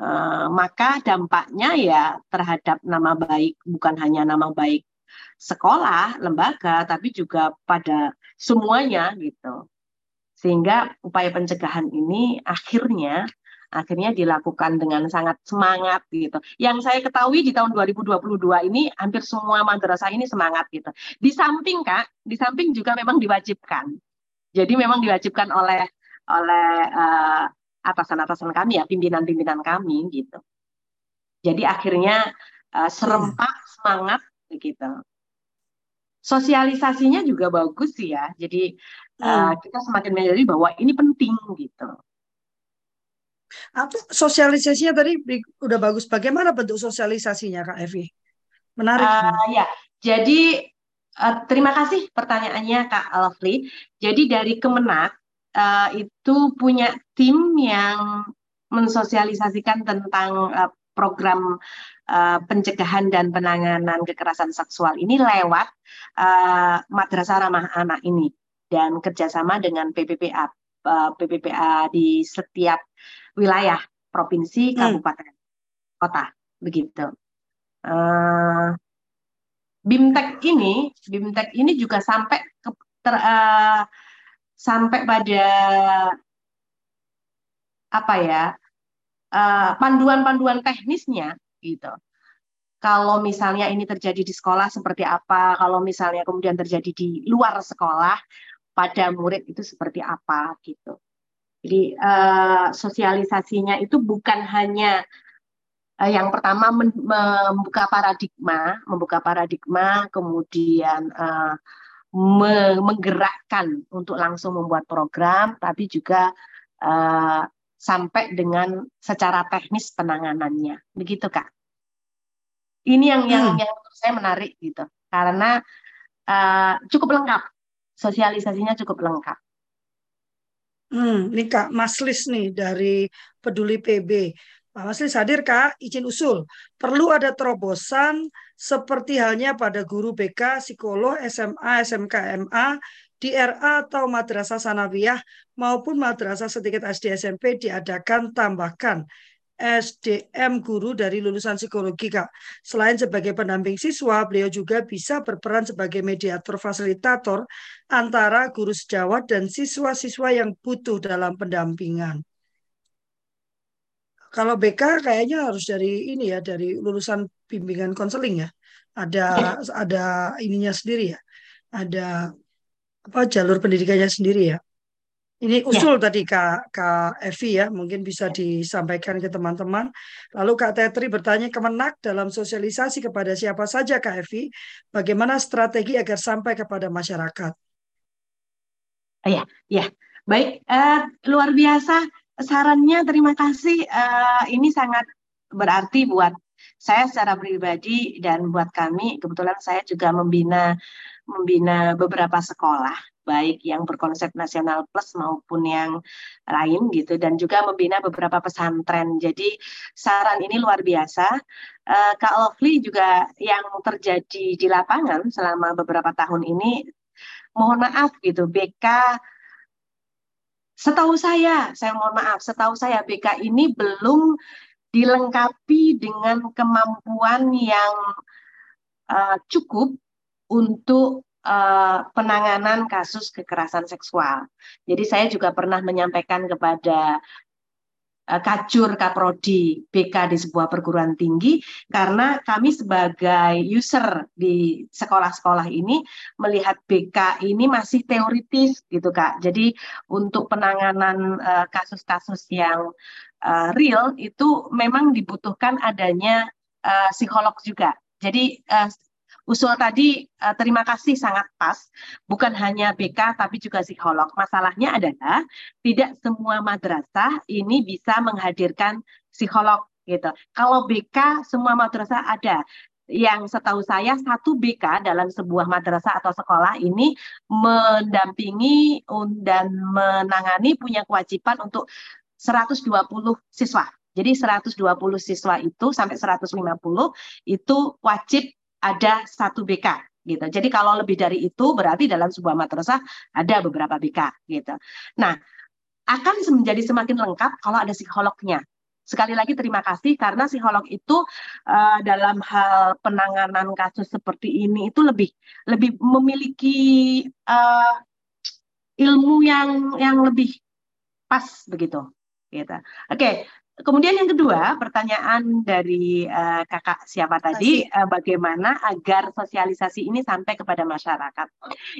Uh, maka dampaknya ya terhadap nama baik bukan hanya nama baik sekolah, lembaga, tapi juga pada semuanya gitu. Sehingga upaya pencegahan ini akhirnya akhirnya dilakukan dengan sangat semangat gitu. Yang saya ketahui di tahun 2022 ini hampir semua madrasah ini semangat gitu. Di samping Kak, di samping juga memang diwajibkan. Jadi memang diwajibkan oleh oleh uh, atasan-atasan kami ya, pimpinan-pimpinan kami gitu. Jadi akhirnya uh, serempak semangat begitu. Sosialisasinya juga bagus sih ya. Jadi uh, kita semakin menyadari bahwa ini penting gitu. Apa sosialisasinya tadi udah bagus. Bagaimana bentuk sosialisasinya Kak Evi? Menarik. Uh, ya, jadi uh, terima kasih pertanyaannya Kak Lovely. Jadi dari Kemenak uh, itu punya tim yang mensosialisasikan tentang uh, program uh, pencegahan dan penanganan kekerasan seksual ini lewat uh, Madrasah Ramah Anak ini dan kerjasama dengan PPPA PPPA di setiap wilayah provinsi, hmm. kabupaten, hmm. kota, begitu. Uh, Bimtek ini, Bimtek ini juga sampai ke, ter, uh, sampai pada apa ya eh, panduan-panduan uh, teknisnya gitu. Kalau misalnya ini terjadi di sekolah seperti apa, kalau misalnya kemudian terjadi di luar sekolah pada murid itu seperti apa gitu. Jadi uh, sosialisasinya itu bukan hanya uh, yang pertama membuka paradigma, membuka paradigma, kemudian uh, menggerakkan untuk langsung membuat program, tapi juga uh, sampai dengan secara teknis penanganannya, begitu kak. Ini yang hmm. yang yang menurut saya menarik gitu, karena uh, cukup lengkap, sosialisasinya cukup lengkap. Hmm, ini Kak Maslis nih dari Peduli PB. Pak Maslis hadir Kak, izin usul. Perlu ada terobosan seperti halnya pada guru BK, psikolog, SMA, SMK, MA, di RA atau madrasah sanawiyah maupun madrasah sedikit SD SMP diadakan tambahkan SDM guru dari lulusan psikologi Kak. Selain sebagai pendamping siswa, beliau juga bisa berperan sebagai mediator fasilitator antara guru sejawat dan siswa-siswa yang butuh dalam pendampingan. Kalau BK kayaknya harus dari ini ya, dari lulusan bimbingan konseling ya. Ada ya. ada ininya sendiri ya. Ada apa jalur pendidikannya sendiri ya. Ini ya. usul ya. tadi Kak, Kak Evi ya, mungkin bisa ya. disampaikan ke teman-teman. Lalu Kak Tetri bertanya Kemenak dalam sosialisasi kepada siapa saja Kak Evi, bagaimana strategi agar sampai kepada masyarakat? Ya, ya, baik, uh, luar biasa sarannya terima kasih. Uh, ini sangat berarti buat saya secara pribadi dan buat kami. Kebetulan saya juga membina membina beberapa sekolah baik yang berkonsep nasional plus maupun yang lain gitu dan juga membina beberapa pesantren. Jadi saran ini luar biasa. Uh, Kak Lovely juga yang terjadi di lapangan selama beberapa tahun ini mohon maaf gitu BK Setahu saya, saya mohon maaf, setahu saya BK ini belum dilengkapi dengan kemampuan yang uh, cukup untuk uh, penanganan kasus kekerasan seksual. Jadi saya juga pernah menyampaikan kepada Eh, kacur kaprodi BK di sebuah perguruan tinggi karena kami sebagai user di sekolah-sekolah ini melihat BK ini masih teoritis gitu Kak. Jadi untuk penanganan eh, kasus-kasus uh, yang uh, real itu memang dibutuhkan adanya uh, psikolog juga. Jadi uh, usul tadi uh, terima kasih sangat pas, bukan hanya BK tapi juga psikolog. Masalahnya adalah tidak semua madrasah ini bisa menghadirkan psikolog gitu. Kalau BK semua madrasah ada. Yang setahu saya satu BK dalam sebuah madrasah atau sekolah ini mendampingi dan menangani punya kewajiban untuk 120 siswa. Jadi 120 siswa itu sampai 150 itu wajib ada satu BK gitu. Jadi kalau lebih dari itu berarti dalam sebuah madrasah ada beberapa BK gitu. Nah, akan menjadi semakin lengkap kalau ada psikolognya. sekali lagi terima kasih karena psikolog itu uh, dalam hal penanganan kasus seperti ini itu lebih lebih memiliki uh, ilmu yang yang lebih pas begitu gitu. Oke, okay. Kemudian yang kedua, pertanyaan dari uh, kakak siapa tadi, uh, bagaimana agar sosialisasi ini sampai kepada masyarakat?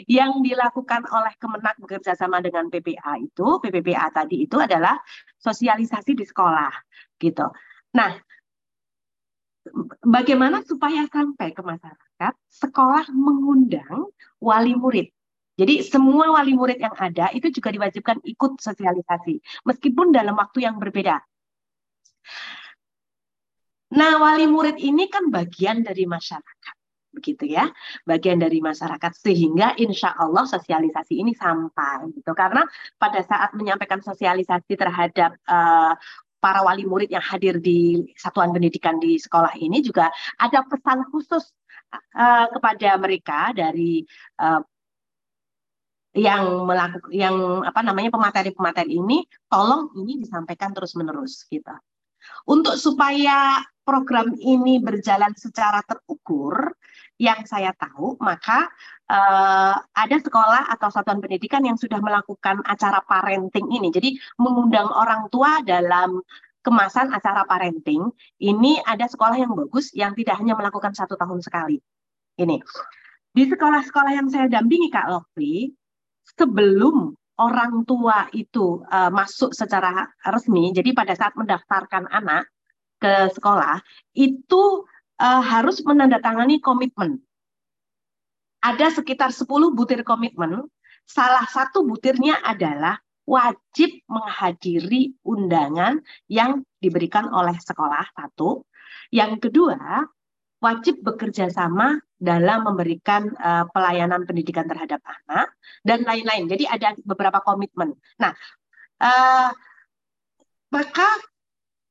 Yang dilakukan oleh Kemenak bekerja sama dengan PPA itu, PPPA tadi itu adalah sosialisasi di sekolah, gitu. Nah, bagaimana supaya sampai ke masyarakat? Sekolah mengundang wali murid. Jadi semua wali murid yang ada itu juga diwajibkan ikut sosialisasi, meskipun dalam waktu yang berbeda. Nah, wali murid ini kan bagian dari masyarakat, begitu ya, bagian dari masyarakat sehingga insya Allah sosialisasi ini sampai, gitu. Karena pada saat menyampaikan sosialisasi terhadap uh, para wali murid yang hadir di satuan pendidikan di sekolah ini juga ada pesan khusus uh, kepada mereka dari uh, yang melakukan yang apa namanya pemateri-pemateri ini tolong ini disampaikan terus menerus gitu untuk supaya program ini berjalan secara terukur, yang saya tahu, maka uh, ada sekolah atau satuan pendidikan yang sudah melakukan acara parenting ini. Jadi mengundang orang tua dalam kemasan acara parenting. Ini ada sekolah yang bagus yang tidak hanya melakukan satu tahun sekali. Ini di sekolah-sekolah yang saya dampingi Kak Lofi, sebelum orang tua itu uh, masuk secara resmi, jadi pada saat mendaftarkan anak ke sekolah itu uh, harus menandatangani komitmen. Ada sekitar 10 butir komitmen. Salah satu butirnya adalah wajib menghadiri undangan yang diberikan oleh sekolah satu. Yang kedua, wajib bekerja sama dalam memberikan uh, pelayanan pendidikan terhadap anak dan lain-lain. Jadi ada beberapa komitmen. Nah, uh, maka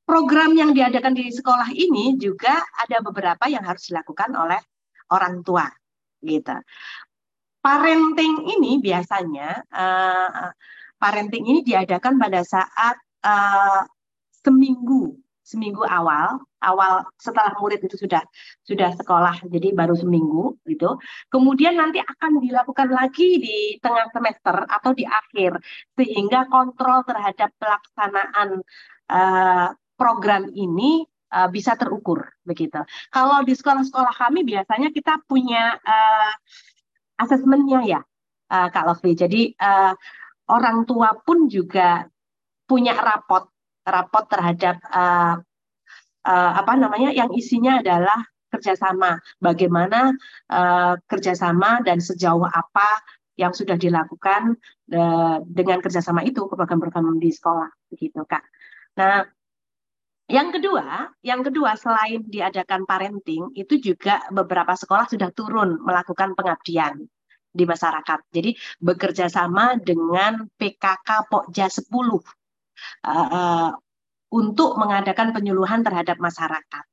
program yang diadakan di sekolah ini juga ada beberapa yang harus dilakukan oleh orang tua, gitu. Parenting ini biasanya uh, parenting ini diadakan pada saat uh, seminggu seminggu awal awal setelah murid itu sudah sudah sekolah jadi baru seminggu gitu. Kemudian nanti akan dilakukan lagi di tengah semester atau di akhir sehingga kontrol terhadap pelaksanaan uh, program ini uh, bisa terukur begitu. Kalau di sekolah-sekolah kami biasanya kita punya uh, asesmennya ya uh, Kak Lofi jadi uh, orang tua pun juga punya rapot rapot terhadap uh, uh, apa namanya yang isinya adalah kerjasama bagaimana uh, kerjasama dan sejauh apa yang sudah dilakukan uh, dengan kerjasama itu ke program-program di sekolah begitu kak. Nah yang kedua, yang kedua selain diadakan parenting itu juga beberapa sekolah sudah turun melakukan pengabdian di masyarakat. Jadi bekerja sama dengan PKK Pokja 10 uh, untuk mengadakan penyuluhan terhadap masyarakat.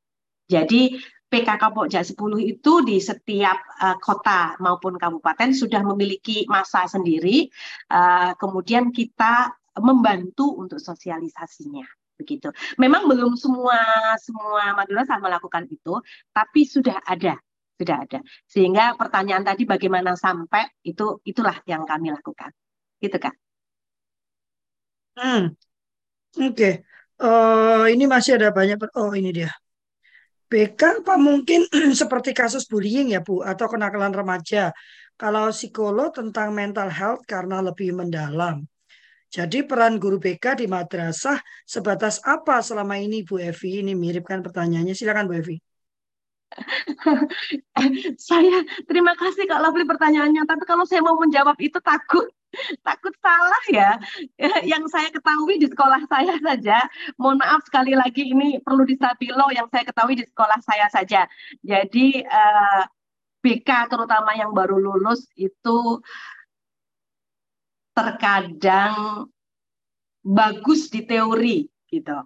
Jadi PKK Pokja 10 itu di setiap uh, kota maupun kabupaten sudah memiliki masa sendiri. Uh, kemudian kita membantu untuk sosialisasinya begitu. Memang belum semua semua madrasah melakukan itu, tapi sudah ada, sudah ada. Sehingga pertanyaan tadi bagaimana sampai itu itulah yang kami lakukan. Gitu, Kak. Hmm. Oke. Okay. Uh, ini masih ada banyak. Oh, ini dia. BK apa mungkin *clears throat* seperti kasus bullying ya Bu atau kenakalan remaja. Kalau psikolog tentang mental health karena lebih mendalam. Jadi peran guru BK di madrasah sebatas apa selama ini Bu Evi? Ini mirip kan pertanyaannya. Silakan Bu Evi. *laughs* saya terima kasih Kak Lovely pertanyaannya, tapi kalau saya mau menjawab itu takut *laughs* takut salah ya. Yang saya ketahui di sekolah saya saja, mohon maaf sekali lagi ini perlu disabilo yang saya ketahui di sekolah saya saja. Jadi eh, BK terutama yang baru lulus itu terkadang bagus di teori gitu.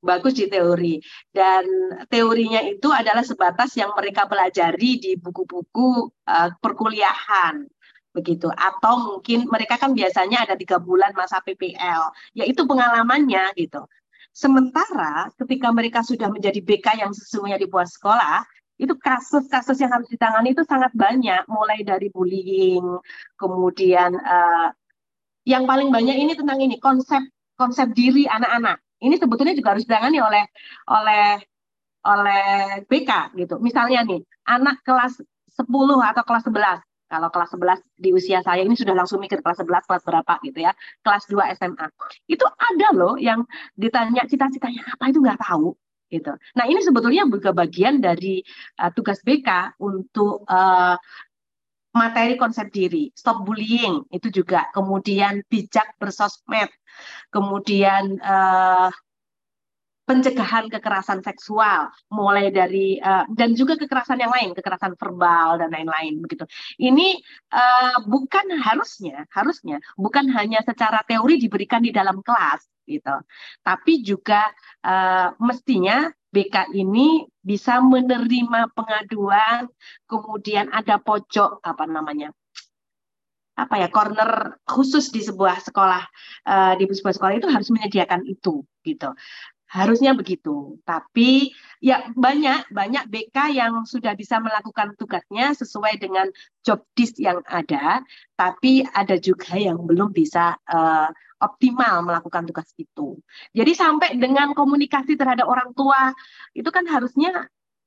Bagus di teori dan teorinya itu adalah sebatas yang mereka pelajari di buku-buku uh, perkuliahan begitu. Atau mungkin mereka kan biasanya ada tiga bulan masa PPL yaitu pengalamannya gitu. Sementara ketika mereka sudah menjadi BK yang sesungguhnya di buah sekolah, itu kasus-kasus yang harus ditangani itu sangat banyak, mulai dari bullying, kemudian uh, yang paling banyak ini tentang ini konsep konsep diri anak-anak. Ini sebetulnya juga harus ditangani oleh oleh oleh BK gitu. Misalnya nih, anak kelas 10 atau kelas 11 kalau kelas 11 di usia saya ini sudah langsung mikir kelas 11 kelas berapa gitu ya. Kelas 2 SMA. Itu ada loh yang ditanya cita-citanya apa itu nggak tahu gitu. Nah, ini sebetulnya juga bagian dari uh, tugas BK untuk uh, materi konsep diri, stop bullying itu juga, kemudian bijak bersosmed, kemudian uh, pencegahan kekerasan seksual, mulai dari uh, dan juga kekerasan yang lain, kekerasan verbal dan lain-lain begitu. Ini uh, bukan harusnya, harusnya bukan hanya secara teori diberikan di dalam kelas gitu, tapi juga uh, mestinya BK ini bisa menerima pengaduan, kemudian ada pojok apa namanya apa ya corner khusus di sebuah sekolah uh, di sebuah sekolah itu harus menyediakan itu gitu Harusnya begitu. Tapi ya banyak banyak BK yang sudah bisa melakukan tugasnya sesuai dengan job disk yang ada, tapi ada juga yang belum bisa uh, optimal melakukan tugas itu. Jadi sampai dengan komunikasi terhadap orang tua itu kan harusnya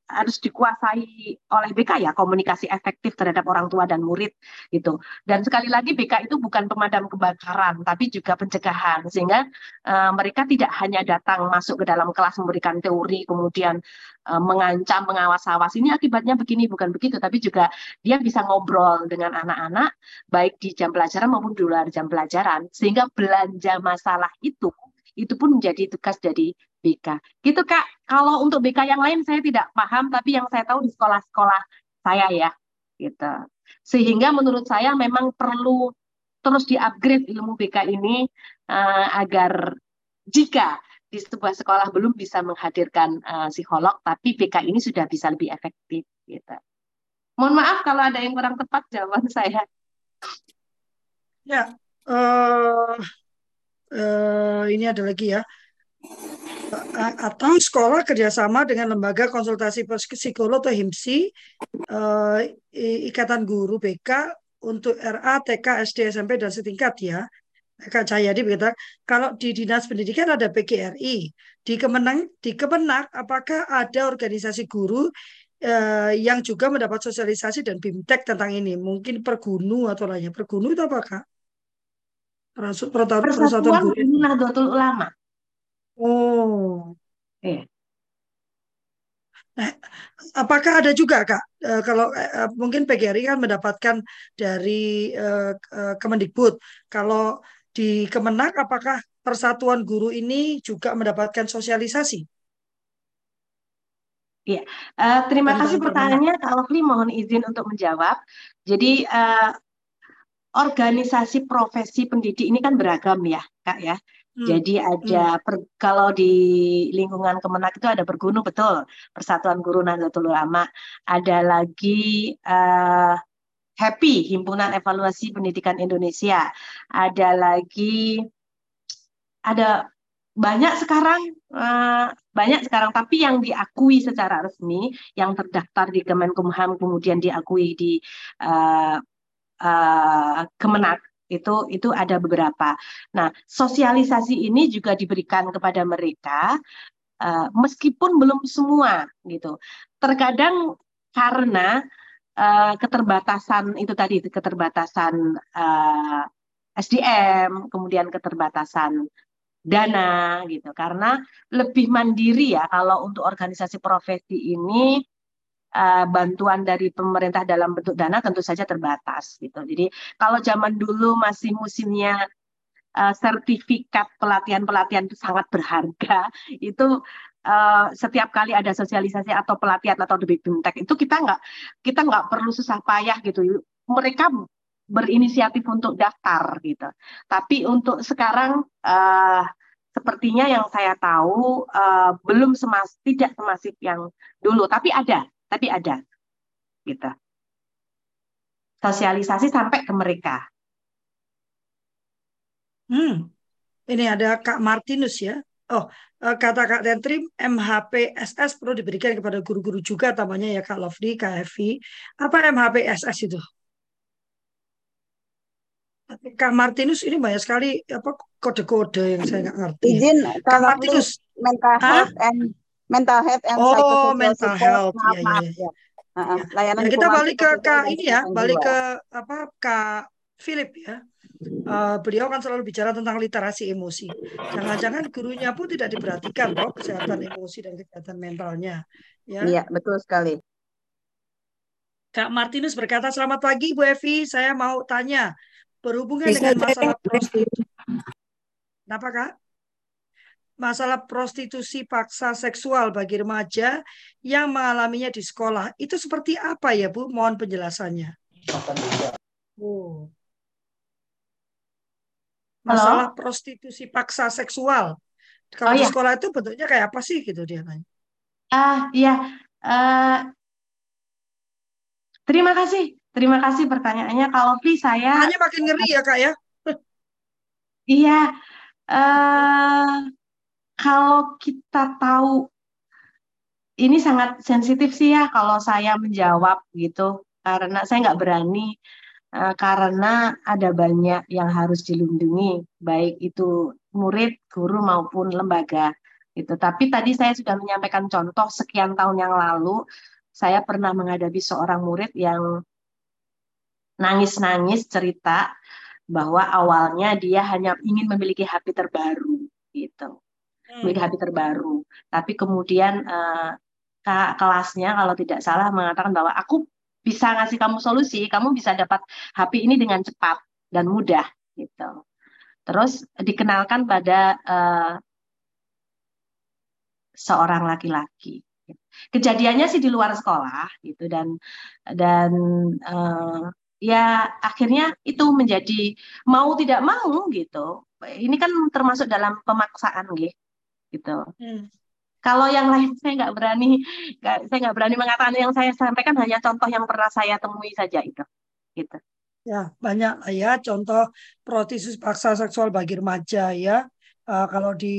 harus dikuasai oleh BK ya komunikasi efektif terhadap orang tua dan murid gitu. Dan sekali lagi BK itu bukan pemadam kebakaran tapi juga pencegahan sehingga uh, mereka tidak hanya datang masuk ke dalam kelas memberikan teori kemudian uh, mengancam mengawas-awas ini akibatnya begini bukan begitu tapi juga dia bisa ngobrol dengan anak-anak baik di jam pelajaran maupun di luar jam pelajaran sehingga belanja masalah itu itu pun menjadi tugas dari BK. Gitu Kak, kalau untuk BK yang lain saya tidak paham, tapi yang saya tahu di sekolah-sekolah saya ya, gitu. Sehingga menurut saya memang perlu terus di-upgrade ilmu BK ini uh, agar jika di sebuah sekolah belum bisa menghadirkan uh, psikolog, tapi BK ini sudah bisa lebih efektif. Gitu. Mohon maaf kalau ada yang kurang tepat jawaban *laughs* saya. Ya, uh, uh, ini ada lagi ya atau sekolah kerjasama dengan lembaga konsultasi psikolog atau HIMSI, uh, Ikatan Guru BK untuk RA, TK, SD, SMP, dan setingkat ya. Kak Jayadi berkata, kalau di Dinas Pendidikan ada PGRI, di Kemenang, di Kemenang apakah ada organisasi guru uh, yang juga mendapat sosialisasi dan bimtek tentang ini? Mungkin Pergunu atau lainnya. Pergunu itu apa Kak? Persatuan Guru Nahdlatul Ulama. Oh, iya. Nah, apakah ada juga Kak, uh, kalau uh, mungkin PGRI kan mendapatkan dari Kemendikbud, kalau di Kemenak apakah Persatuan Guru ini juga mendapatkan sosialisasi? Iya, uh, terima kasih pertanyaannya Kak Lovely, mohon izin untuk menjawab. Jadi uh, organisasi profesi pendidik ini kan beragam ya, Kak ya. Hmm. Jadi ada hmm. per, kalau di lingkungan Kemenak itu ada bergunu betul Persatuan Guru Nahdlatul Ulama. Ada lagi uh, Happy Himpunan Evaluasi Pendidikan Indonesia. Ada lagi ada banyak sekarang uh, banyak sekarang tapi yang diakui secara resmi yang terdaftar di Kemenkumham kemudian diakui di uh, uh, Kemenak itu itu ada beberapa. Nah, sosialisasi ini juga diberikan kepada mereka uh, meskipun belum semua gitu. Terkadang karena uh, keterbatasan itu tadi keterbatasan uh, eh, SDM, kemudian keterbatasan dana gitu. Karena lebih mandiri ya kalau untuk organisasi profesi ini uh, bantuan dari pemerintah dalam bentuk dana tentu saja terbatas gitu. Jadi kalau zaman dulu masih musimnya uh, sertifikat pelatihan-pelatihan itu sangat berharga, *laughs* itu uh, setiap kali ada sosialisasi atau pelatihan atau lebih bimtek itu kita nggak kita nggak perlu susah payah gitu. Mereka berinisiatif untuk daftar gitu. Tapi untuk sekarang uh, sepertinya yang saya tahu uh, belum semas tidak semasif yang dulu, tapi ada tapi ada gitu sosialisasi sampai ke mereka hmm ini ada Kak Martinus ya oh uh, kata Kak Tentrim, MHPSS perlu diberikan kepada guru-guru juga tamanya ya Kak Lovely, Kak Evi. Apa MHPSS itu? Kak Martinus ini banyak sekali apa kode-kode yang saya nggak ngerti. Izin Kak Martinus. Mental health and mental health and oh, mental health. Maaf, ya, maaf, ya. Uh, ya. Layanan ya, kita balik ke Kak ini ya, balik ke apa Kak Philip ya. Uh, beliau kan selalu bicara tentang literasi emosi. Jangan-jangan gurunya pun tidak diperhatikan loh kesehatan emosi dan kesehatan mentalnya. Ya. Iya, betul sekali. Kak Martinus berkata, selamat pagi Bu Evi, saya mau tanya, berhubungan Bisa dengan masalah prostitusi. Kenapa Kak? Masalah prostitusi paksa seksual bagi remaja yang mengalaminya di sekolah, itu seperti apa ya Bu? Mohon penjelasannya. Oh masalah Halo? prostitusi paksa seksual. Kalau oh, di iya. sekolah itu bentuknya kayak apa sih gitu dia tanya. Ah iya. Uh, terima kasih. Terima kasih pertanyaannya. Kalau Pri saya Hanya makin ngeri ya Kak ya. iya. Uh, kalau kita tahu ini sangat sensitif sih ya kalau saya menjawab gitu karena saya nggak berani Eh, karena ada banyak yang harus dilindungi, baik itu murid, guru maupun lembaga. Itu. Tapi tadi saya sudah menyampaikan contoh sekian tahun yang lalu, saya pernah menghadapi seorang murid yang nangis-nangis cerita bahwa awalnya dia hanya ingin memiliki HP terbaru, gitu, memiliki HP terbaru. Tapi kemudian uh, kelasnya kalau tidak salah mengatakan bahwa aku bisa ngasih kamu solusi, kamu bisa dapat HP ini dengan cepat dan mudah gitu. Terus dikenalkan pada uh, seorang laki-laki. Kejadiannya sih di luar sekolah gitu dan dan uh, ya akhirnya itu menjadi mau tidak mau gitu. Ini kan termasuk dalam pemaksaan gitu. Hmm. Kalau yang lain *laughs* saya nggak berani, gak, saya nggak berani mengatakan yang saya sampaikan hanya contoh yang pernah saya temui saja itu. Gitu. Ya banyak ya contoh prostitusi paksa seksual bagi remaja ya. Uh, kalau di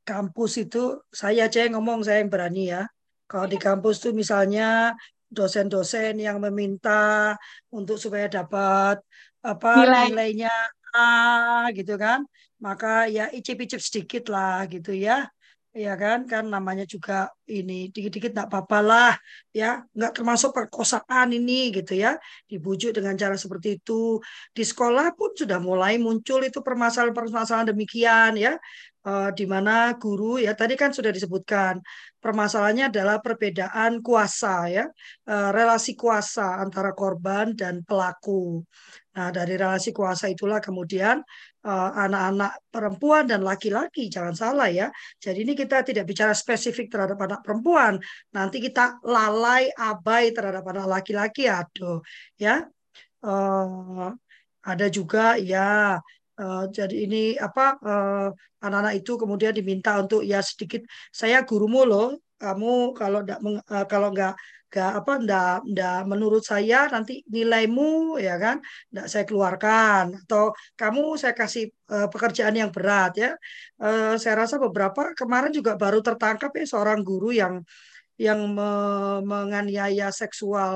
kampus itu saya aja yang ngomong saya yang berani ya. Kalau di kampus tuh misalnya dosen-dosen yang meminta untuk supaya dapat apa Nilai. nilainya A gitu kan, maka ya icip-icip sedikit lah gitu ya. Ya kan? Kan namanya juga ini dikit-dikit nggak apa-apa lah ya. Nggak termasuk perkosaan ini gitu ya. Dibujuk dengan cara seperti itu. Di sekolah pun sudah mulai muncul itu permasalahan-permasalahan demikian ya. Uh, di mana guru ya tadi kan sudah disebutkan permasalahannya adalah perbedaan kuasa ya. Uh, relasi kuasa antara korban dan pelaku. Nah, dari relasi kuasa itulah kemudian anak-anak uh, perempuan dan laki-laki, jangan salah ya. Jadi ini kita tidak bicara spesifik terhadap anak perempuan. Nanti kita lalai abai terhadap anak laki-laki, aduh ya. Uh, ada juga ya Uh, jadi ini apa anak-anak uh, itu kemudian diminta untuk ya sedikit saya gurumu loh kamu kalau enggak uh, kalau enggak gak apa ndak ndak menurut saya nanti nilaimu ya kan ndak saya keluarkan. Atau kamu saya kasih uh, pekerjaan yang berat ya. Uh, saya rasa beberapa kemarin juga baru tertangkap ya seorang guru yang yang me menganiaya seksual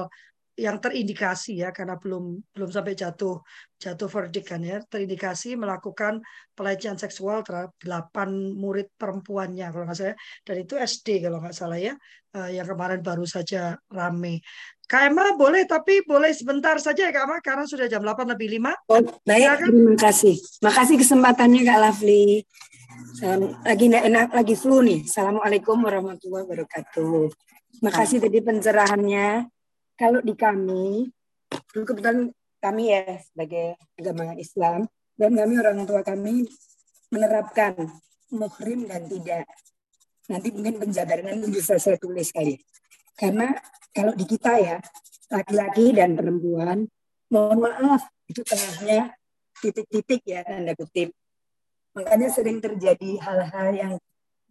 yang terindikasi ya karena belum belum sampai jatuh jatuh verdict kan ya. Terindikasi melakukan pelecehan seksual terhadap delapan murid perempuannya kalau nggak salah dan itu SD kalau nggak salah ya eh, yang kemarin baru saja rame. Emma boleh tapi boleh sebentar saja ya Kak Emma karena sudah jam 8 lebih 5 oh, baik. Terima kasih. Makasih kesempatannya Kak Lovely lagi enak lagi flu nih. Assalamualaikum warahmatullahi wabarakatuh. Makasih tadi pencerahannya kalau di kami, kebetulan kami ya sebagai agama Islam, dan kami orang tua kami menerapkan muhrim dan tidak. Nanti mungkin penjabaran bisa saya tulis kali. Karena kalau di kita ya, laki-laki dan perempuan, mohon maaf, itu tengahnya titik-titik ya, tanda kutip. Makanya sering terjadi hal-hal yang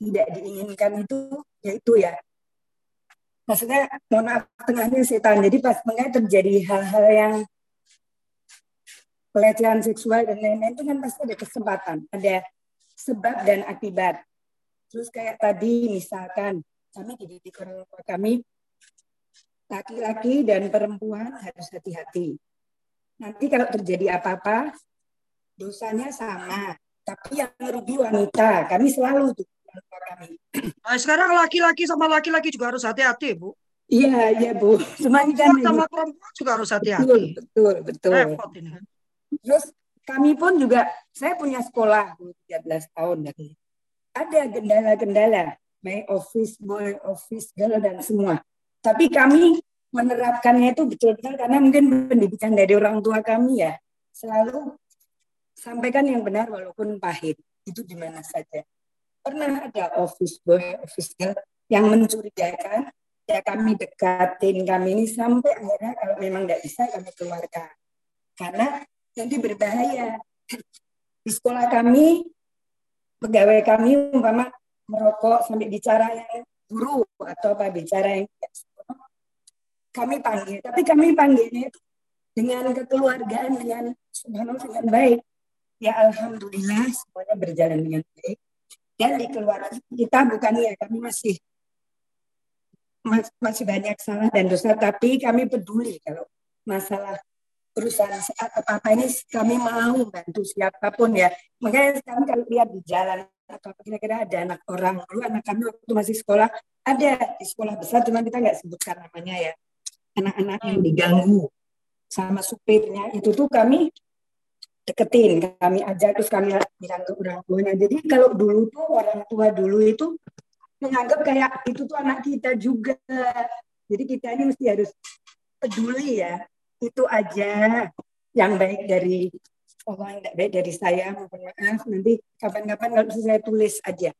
tidak diinginkan itu, yaitu ya maksudnya mohon maaf tengahnya setan jadi pas makanya terjadi hal-hal yang pelecehan seksual dan lain-lain itu kan pasti ada kesempatan ada sebab dan akibat Terus kayak tadi misalkan kami dididik orang tua kami laki-laki dan perempuan harus hati-hati. Nanti kalau terjadi apa-apa dosanya sama, tapi yang merugi wanita. Kami selalu tuh kami. Nah, sekarang laki-laki sama laki-laki juga harus hati-hati, Bu. Iya, iya Bu. Cuma kan sama perempuan juga harus hati-hati. Betul, betul, betul. Repot ini. Terus kami pun juga, saya punya sekolah 13 tahun dari ada kendala-kendala, my office boy, office girl dan semua. Tapi kami menerapkannya itu betul-betul karena mungkin pendidikan dari orang tua kami ya selalu sampaikan yang benar walaupun pahit itu di mana saja. Pernah ada office boy, office girl yang mencurigakan? Ya kami dekatin kami ini sampai akhirnya kalau memang tidak bisa kami keluarkan. Karena nanti berbahaya. Di sekolah kami pegawai kami umpama merokok sampai bicara yang guru atau apa bicara yang kami panggil. Tapi kami panggilnya dengan kekeluargaan dengan subhanallah dengan baik. Ya alhamdulillah semuanya berjalan dengan baik dan di keluarga kita bukan ya kami masih masih banyak salah dan dosa tapi kami peduli kalau masalah perusahaan atau apa ini kami mau bantu siapa pun ya. Makanya sekarang kalau lihat di jalan atau kira-kira ada anak orang dulu anak kami waktu masih sekolah ada di sekolah besar cuma kita nggak sebutkan namanya ya anak-anak yang diganggu sama supirnya itu tuh kami deketin kami ajak terus kami bilang ke orang tuanya. Jadi kalau dulu tuh orang tua dulu itu menganggap kayak itu tuh anak kita juga. Jadi kita ini mesti harus peduli ya itu aja yang baik dari orang yang baik dari saya mohon maaf nanti kapan-kapan kalau bisa saya tulis aja.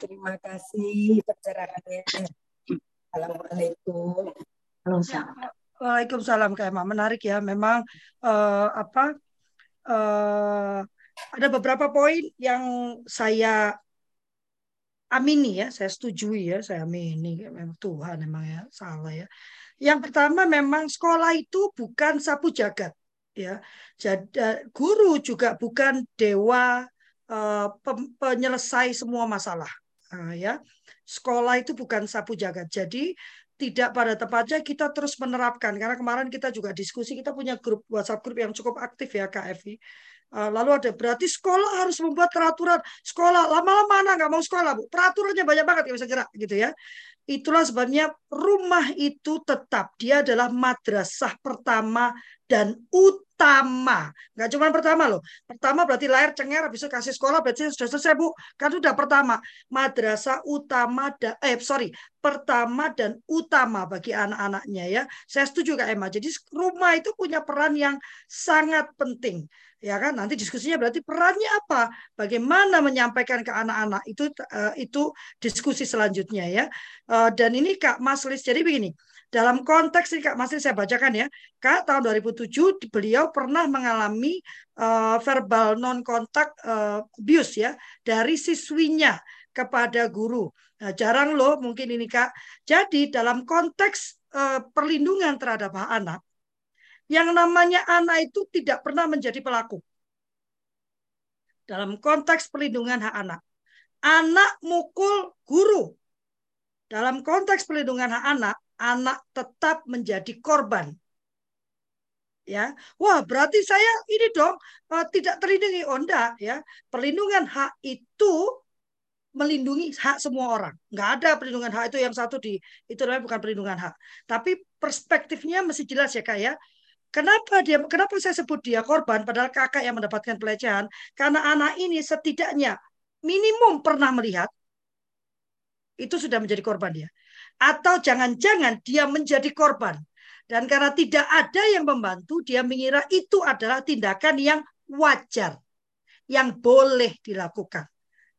Terima kasih pencerahannya assalamualaikum. Waalaikumsalam. Kak Emma. Menarik ya memang uh, apa uh, ada beberapa poin yang saya amini ya saya setujui ya saya amini memang Tuhan memang ya salah ya yang pertama memang sekolah itu bukan sapu jagat ya. Jadi guru juga bukan dewa uh, penyelesai semua masalah ya. Sekolah itu bukan sapu jagat. Jadi tidak pada tempatnya kita terus menerapkan. Karena kemarin kita juga diskusi kita punya grup WhatsApp grup yang cukup aktif ya KFI. Uh, lalu ada berarti sekolah harus membuat peraturan. Sekolah lama-lama anak nggak mau sekolah bu. Peraturannya banyak banget nggak bisa gerak gitu ya. Itulah sebabnya rumah itu tetap. Dia adalah madrasah pertama dan utama. Nggak cuma pertama loh. Pertama berarti lahir cengar habis itu kasih sekolah berarti sudah selesai Bu. Kan sudah pertama. Madrasah utama dan eh sorry, pertama dan utama bagi anak-anaknya ya. Saya setuju Kak Emma. Jadi rumah itu punya peran yang sangat penting ya kan nanti diskusinya berarti perannya apa bagaimana menyampaikan ke anak-anak itu uh, itu diskusi selanjutnya ya uh, dan ini Kak Maslis jadi begini dalam konteks ini Kak Maslis saya bacakan ya Kak tahun 2007 beliau pernah mengalami uh, verbal non kontak uh, abuse ya dari siswinya kepada guru nah, jarang loh mungkin ini Kak jadi dalam konteks uh, perlindungan terhadap anak yang namanya anak itu tidak pernah menjadi pelaku. Dalam konteks perlindungan hak anak. Anak mukul guru. Dalam konteks perlindungan hak anak, anak tetap menjadi korban. Ya, wah berarti saya ini dong uh, tidak terlindungi onda oh, ya. Perlindungan hak itu melindungi hak semua orang. Nggak ada perlindungan hak itu yang satu di itu namanya bukan perlindungan hak. Tapi perspektifnya mesti jelas ya kak ya Kenapa dia kenapa saya sebut dia korban padahal kakak yang mendapatkan pelecehan? Karena anak ini setidaknya minimum pernah melihat itu sudah menjadi korban dia. Atau jangan-jangan dia menjadi korban. Dan karena tidak ada yang membantu, dia mengira itu adalah tindakan yang wajar, yang boleh dilakukan.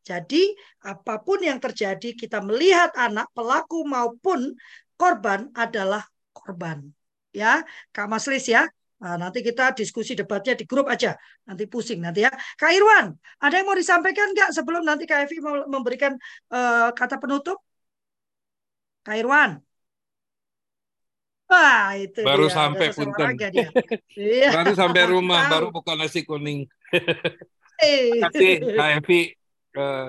Jadi apa pun yang terjadi, kita melihat anak pelaku maupun korban adalah korban ya Kak Maslis ya. Nah, nanti kita diskusi debatnya di grup aja. Nanti pusing nanti ya. Kak Irwan, ada yang mau disampaikan nggak sebelum nanti Kak Evi memberikan uh, kata penutup? Kak Irwan. Wah, itu baru dia. sampai punten. Iya. baru sampai *laughs* rumah, baru buka nasi kuning. Terima kasih Kak Evi. Uh,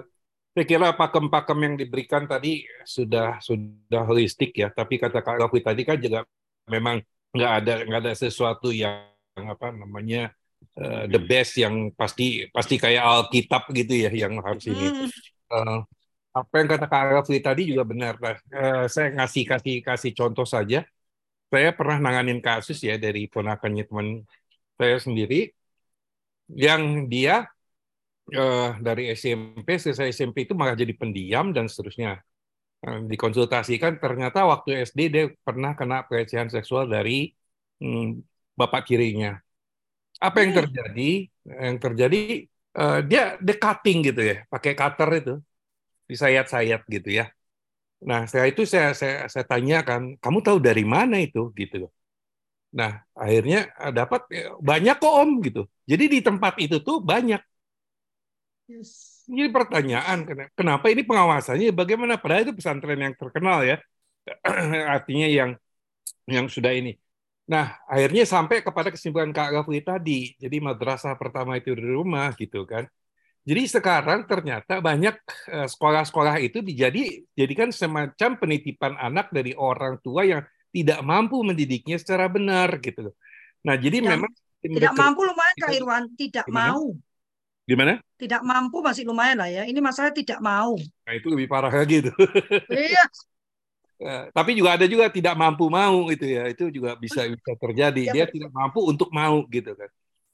Saya kira pakem-pakem yang diberikan tadi sudah sudah holistik ya, tapi kata Kak Rafi tadi kan juga memang nggak ada nggak ada sesuatu yang apa namanya uh, the best yang pasti pasti kayak Alkitab gitu ya yang harus ini. Uh, apa yang kata Kak Rafi tadi juga benar. Uh, saya ngasih kasih kasih contoh saja. Saya pernah nanganin kasus ya dari ponakannya teman saya sendiri yang dia uh, dari SMP selesai SMP itu malah jadi pendiam dan seterusnya uh, dikonsultasikan ternyata waktu SD dia pernah kena pelecehan seksual dari um, bapak kirinya apa yang hmm. terjadi yang terjadi uh, dia cutting gitu ya pakai cutter itu disayat-sayat gitu ya nah saya itu saya saya saya tanyakan kamu tahu dari mana itu gitu nah akhirnya dapat banyak kok om gitu jadi di tempat itu tuh banyak Yes. Ini pertanyaan, kenapa ini pengawasannya bagaimana? Padahal itu pesantren yang terkenal ya, *clears throat* artinya yang yang sudah ini. Nah, akhirnya sampai kepada kesimpulan Kak Gafri tadi. Jadi madrasah pertama itu di rumah gitu kan. Jadi sekarang ternyata banyak eh, sekolah-sekolah itu dijadi jadikan semacam penitipan anak dari orang tua yang tidak mampu mendidiknya secara benar gitu. Nah, jadi tidak, memang tidak mampu lumayan Kak Irwan, tidak gimana? mau. Gimana? Tidak mampu masih lumayan lah ya. Ini masalah tidak mau. Nah, itu lebih parah lagi itu. Iya. Ya, *laughs* tapi juga ada juga tidak mampu mau itu ya. Itu juga bisa bisa terjadi. Ya, Dia betul. tidak mampu untuk mau gitu kan.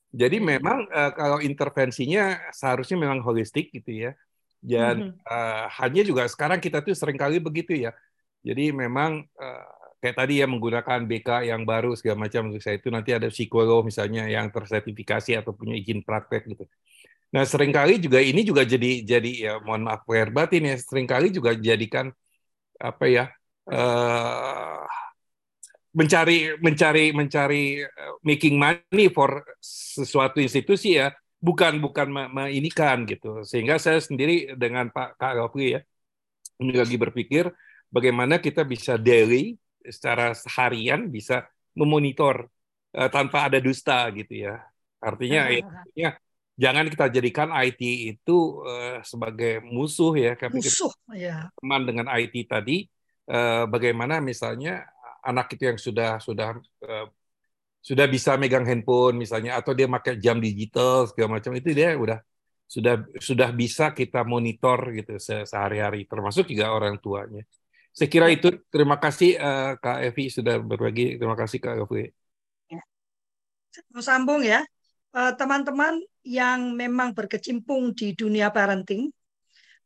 Jadi memang uh, kalau intervensinya seharusnya memang holistik gitu ya. Dan hmm. uh, hanya juga sekarang kita tuh sering kali begitu ya. Jadi memang uh, kayak tadi ya menggunakan BK yang baru segala macam untuk saya itu nanti ada psikolog misalnya yang tersertifikasi atau punya izin praktek gitu. Nah, sering kali juga ini juga jadi jadi ya mohon maaf lahir batin ya, sering kali juga jadikan apa ya uh, mencari mencari mencari eh, making money for sesuatu institusi ya, bukan bukan meinikan gitu. Sehingga saya sendiri dengan Pak Kak Rafli ya ini lagi berpikir bagaimana kita bisa daily secara harian bisa memonitor uh, tanpa ada dusta gitu ya. Artinya ya, jangan kita jadikan IT itu uh, sebagai musuh ya. Musuh, ya. Teman dengan IT tadi, uh, bagaimana misalnya anak itu yang sudah sudah uh, sudah bisa megang handphone misalnya, atau dia pakai jam digital segala macam itu dia udah sudah sudah bisa kita monitor gitu se sehari-hari, termasuk juga orang tuanya. Saya kira ya. itu. Terima kasih uh, Kak Evi sudah berbagi. Terima kasih Kak Evi. Ya. Sambung ya. Eh, teman-teman yang memang berkecimpung di dunia parenting,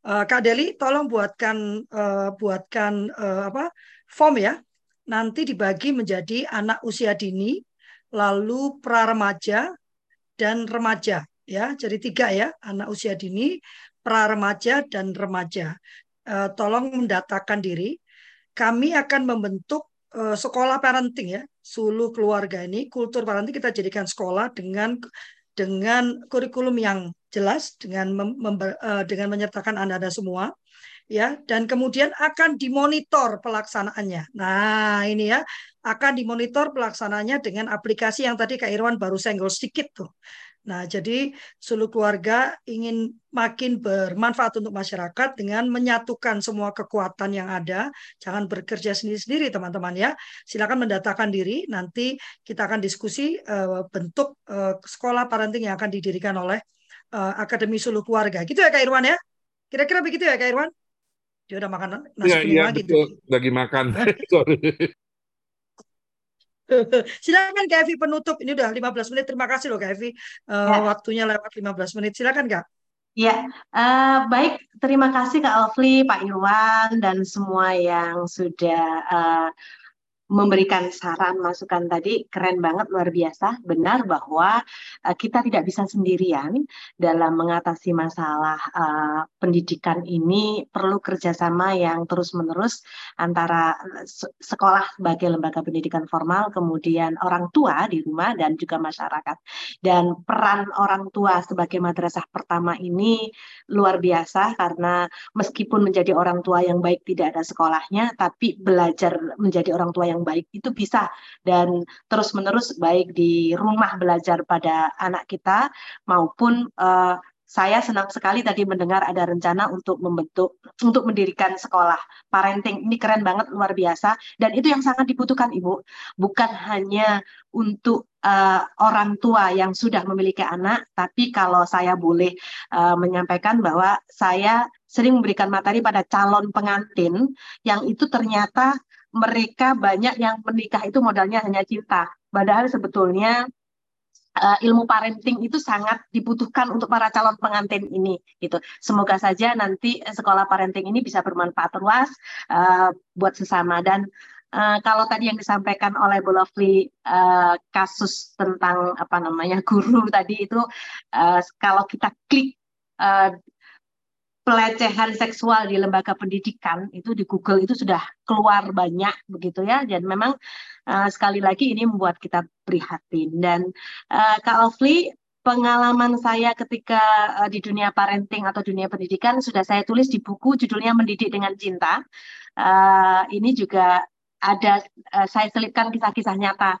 uh, Kak Deli, tolong buatkan buatkan apa form ya. Nanti dibagi menjadi anak usia dini, lalu pra remaja dan remaja ya. Jadi tiga ya, anak usia dini, pra remaja dan remaja. Uh, tolong mendatakan diri. Kami akan membentuk uh, sekolah parenting ya, Sulu keluarga ini, kultur parenting kita jadikan sekolah dengan dengan kurikulum yang jelas, dengan mem, uh, dengan menyertakan anda-anda semua, ya, dan kemudian akan dimonitor pelaksanaannya. Nah, ini ya, akan dimonitor pelaksanaannya dengan aplikasi yang tadi Kak Irwan baru senggol sedikit tuh. Nah, jadi seluruh keluarga ingin makin bermanfaat untuk masyarakat dengan menyatukan semua kekuatan yang ada. Jangan bekerja sendiri-sendiri, teman-teman ya. Silakan mendatakan diri. Nanti kita akan diskusi uh, bentuk uh, sekolah parenting yang akan didirikan oleh uh, Akademi Suluh Keluarga. Gitu ya, Kak Irwan ya? Kira-kira begitu ya, Kak Irwan? Dia udah makan nasi ya, kuning ya, lagi. Betul. Lagi makan. *laughs* *laughs* Silakan Kak Evi penutup. Ini udah 15 menit. Terima kasih loh Kak Evi. Uh, ya. Waktunya lewat 15 menit. Silakan Kak. Ya, uh, baik. Terima kasih Kak Alfli, Pak Iwan, dan semua yang sudah uh, memberikan saran masukan tadi keren banget luar biasa. Benar bahwa uh, kita tidak bisa sendirian dalam mengatasi masalah uh, pendidikan ini. Perlu kerjasama yang terus menerus antara sekolah sebagai lembaga pendidikan formal kemudian orang tua di rumah dan juga masyarakat. Dan peran orang tua sebagai madrasah pertama ini luar biasa karena meskipun menjadi orang tua yang baik tidak ada sekolahnya tapi belajar menjadi orang tua yang yang baik itu bisa dan terus-menerus baik di rumah belajar pada anak kita maupun uh, saya senang sekali tadi mendengar ada rencana untuk membentuk untuk mendirikan sekolah parenting. Ini keren banget luar biasa dan itu yang sangat dibutuhkan Ibu. Bukan hanya untuk uh, orang tua yang sudah memiliki anak, tapi kalau saya boleh uh, menyampaikan bahwa saya sering memberikan materi pada calon pengantin yang itu ternyata mereka banyak yang menikah itu modalnya hanya cinta. Padahal sebetulnya uh, ilmu parenting itu sangat dibutuhkan untuk para calon pengantin ini gitu. Semoga saja nanti sekolah parenting ini bisa bermanfaat luas uh, buat sesama dan uh, kalau tadi yang disampaikan oleh Bu Lovely uh, kasus tentang apa namanya *laughs* guru tadi itu uh, kalau kita klik uh, pelecehan seksual di lembaga pendidikan itu di Google itu sudah keluar banyak begitu ya. Dan memang uh, sekali lagi ini membuat kita prihatin. Dan uh, Kak Lovely pengalaman saya ketika uh, di dunia parenting atau dunia pendidikan sudah saya tulis di buku judulnya Mendidik dengan Cinta. Uh, ini juga ada uh, saya selipkan kisah-kisah nyata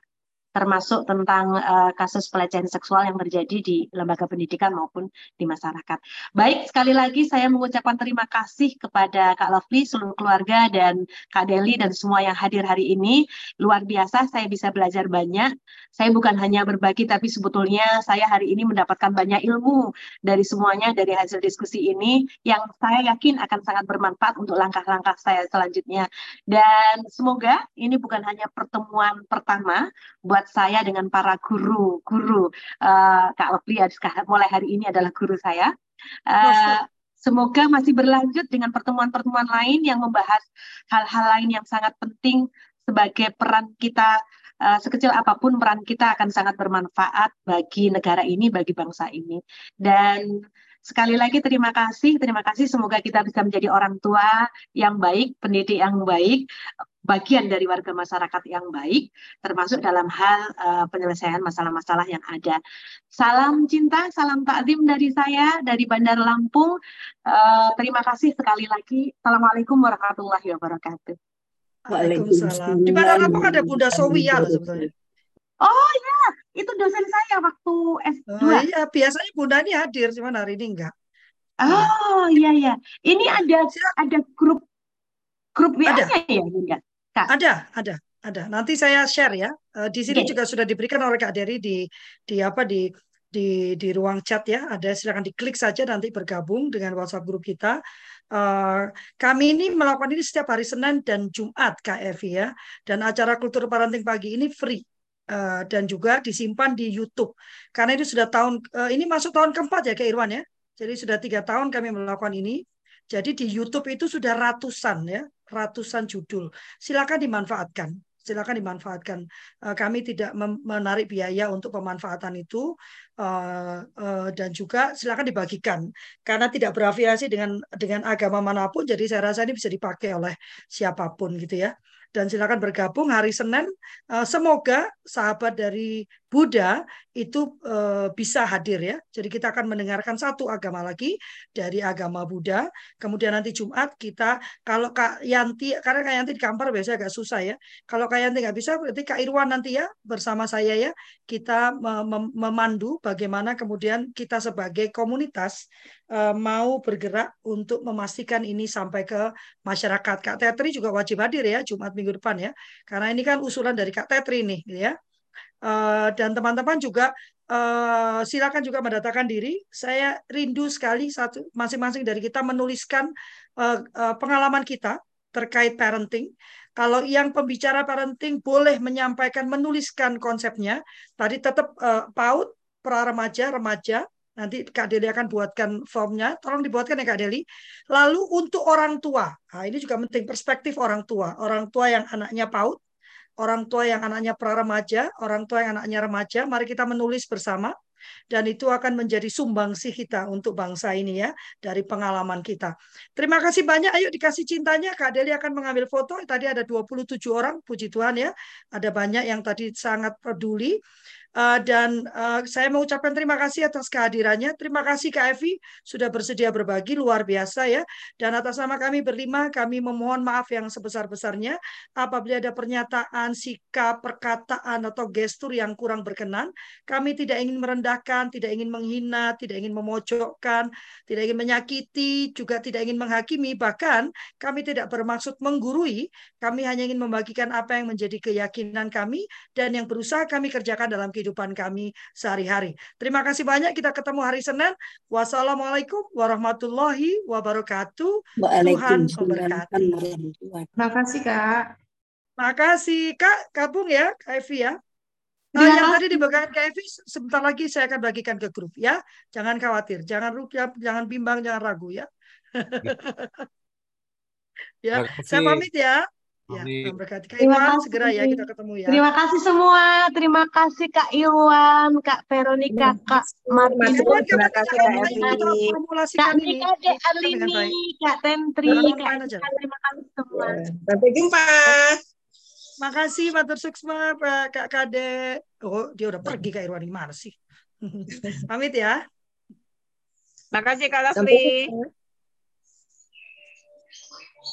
termasuk tentang uh, kasus pelecehan seksual yang terjadi di lembaga pendidikan maupun di masyarakat. Baik, sekali lagi saya mengucapkan terima kasih kepada Kak Lovely, seluruh keluarga, dan Kak Deli, dan semua yang hadir hari ini. Luar biasa, saya bisa belajar banyak. Saya bukan hanya berbagi, tapi sebetulnya saya hari ini mendapatkan banyak ilmu dari semuanya, dari hasil diskusi ini, yang saya yakin akan sangat bermanfaat untuk langkah-langkah saya selanjutnya. Dan semoga ini bukan hanya pertemuan pertama buat buat saya dengan para guru guru uh, Kak Lovely mulai hari ini adalah guru saya. Uh, semoga masih berlanjut dengan pertemuan-pertemuan lain yang membahas hal-hal lain yang sangat penting sebagai peran kita uh, sekecil apa pun peran kita akan sangat bermanfaat bagi negara ini, bagi bangsa ini. Dan sekali lagi terima kasih, terima kasih. Semoga kita bisa menjadi orang tua yang baik, pendidik yang baik, bagian dari warga masyarakat yang baik, termasuk dalam hal uh, penyelesaian masalah-masalah yang ada. Salam cinta, salam takdim dari saya dari Bandar Lampung. Uh, terima kasih sekali lagi. Assalamualaikum warahmatullahi wabarakatuh. Waalaikumsalam. Di Bandar Lampung ada Bunda Sowia loh sebetulnya. Oh ya, itu dosen saya waktu S2. Oh iya, biasanya Bunda ini hadir, cuman hari ini enggak. Oh iya iya. Ini ada ada grup grup WA-nya ya, Bunda? Kak. Ada, ada, ada. Nanti saya share ya. Uh, di sini okay. juga sudah diberikan oleh Kak Dery di di apa di di di ruang chat ya. Ada silakan diklik saja nanti bergabung dengan WhatsApp grup kita. Uh, kami ini melakukan ini setiap hari Senin dan Jumat Kak Evi ya. Dan acara kultur parenting pagi ini free. Uh, dan juga disimpan di YouTube karena itu sudah tahun uh, ini masuk tahun keempat ya Kak Irwan ya jadi sudah tiga tahun kami melakukan ini jadi di YouTube itu sudah ratusan ya ratusan judul. Silakan dimanfaatkan. Silakan dimanfaatkan. Eh, kami tidak menarik biaya untuk pemanfaatan itu eh, eh, dan juga silakan dibagikan karena tidak berafiliasi dengan dengan agama mana pun. Jadi saya rasa ini bisa dipakai oleh siapa pun gitu ya dan silakan bergabung hari Senin. Semoga sahabat dari Buddha itu eh, bisa hadir ya. Jadi kita akan mendengarkan satu agama lagi dari agama Buddha. Kemudian nanti Jumat kita kalau Kak Yanti karena Kak Yanti di kantor biasanya agak susah ya. Kalau Kak Yanti nggak bisa berarti Kak Irwan nanti ya bersama saya ya kita memandu bagaimana kemudian kita sebagai komunitas Eh, mau bergerak untuk memastikan ini sampai ke masyarakat. Kak Tetri juga wajib hadir ya Jumat minggu depan ya, karena ini kan usulan dari Kak Tetri nih, ya. Eh, dan teman-teman juga uh, silakan juga mendatangkan diri. Saya rindu sekali satu masing-masing dari kita menuliskan uh, pengalaman kita terkait parenting. Kalau yang pembicara parenting boleh menyampaikan, menuliskan konsepnya, tadi tetap uh, PAUD, pra remaja, remaja, Nanti Kak Deli akan buatkan formnya. Tolong dibuatkan ya Kak Deli. Lalu untuk orang tua. Nah, ini juga penting perspektif orang tua. Orang tua yang anaknya PAUD, orang tua yang anaknya pra remaja, orang tua yang anaknya remaja. Mari kita menulis bersama dan itu akan menjadi sumbangsi kita untuk bangsa ini ya dari pengalaman kita. Terima kasih banyak. Ayo dikasih cintanya. Kak Deli akan mengambil foto. Tadi ada 27 orang, puji Tuhan ya. Ada banyak yang tadi sangat peduli. Uh, dan uh, saya mengucapkan terima kasih atas kehadirannya. Terima kasih Kak Evi sudah bersedia berbagi luar biasa ya. Dan atas nama kami berlima kami memohon maaf yang sebesar-besarnya apabila ada pernyataan, sikap, perkataan atau gestur yang kurang berkenan. Kami tidak ingin merendahkan, tidak ingin menghina, tidak ingin memojokkan, tidak ingin menyakiti, juga tidak ingin menghakimi, bahkan kami tidak bermaksud menggurui. Kami hanya ingin membagikan apa yang menjadi keyakinan kami dan yang berusaha kami kerjakan dalam kehidupan kehidupan kami sehari-hari. Terima kasih banyak. Kita ketemu hari Senin. Wassalamualaikum warahmatullahi wabarakatuh. Tuhan memberkati. Terima kasih Kak. Terima kasih Kak. Gabung ya Kak Evi ya. Nah, yang tadi dibagikan Kak Evi, sebentar lagi saya akan bagikan ke grup ya. Jangan khawatir, jangan rugi, jangan bimbang, jangan ragu ya. *laughs* ya, saya pamit ya. Ya, Kak Iwan, segera ya kita ketemu ya. Terima kasih semua. Terima kasih Kak Iwan, Kak Veronica, Kak Martin. Terima kasih Kak Evi. Kak Nika, Kak Alini, Kak Tentri, Kak Terima kasih semua. Sampai jumpa. Makasih Matur Suksma, Kak Kade. Oh, dia udah pergi Kak Irwan gimana sih? *laughs* Pamit ya. Makasih Kak Lasri.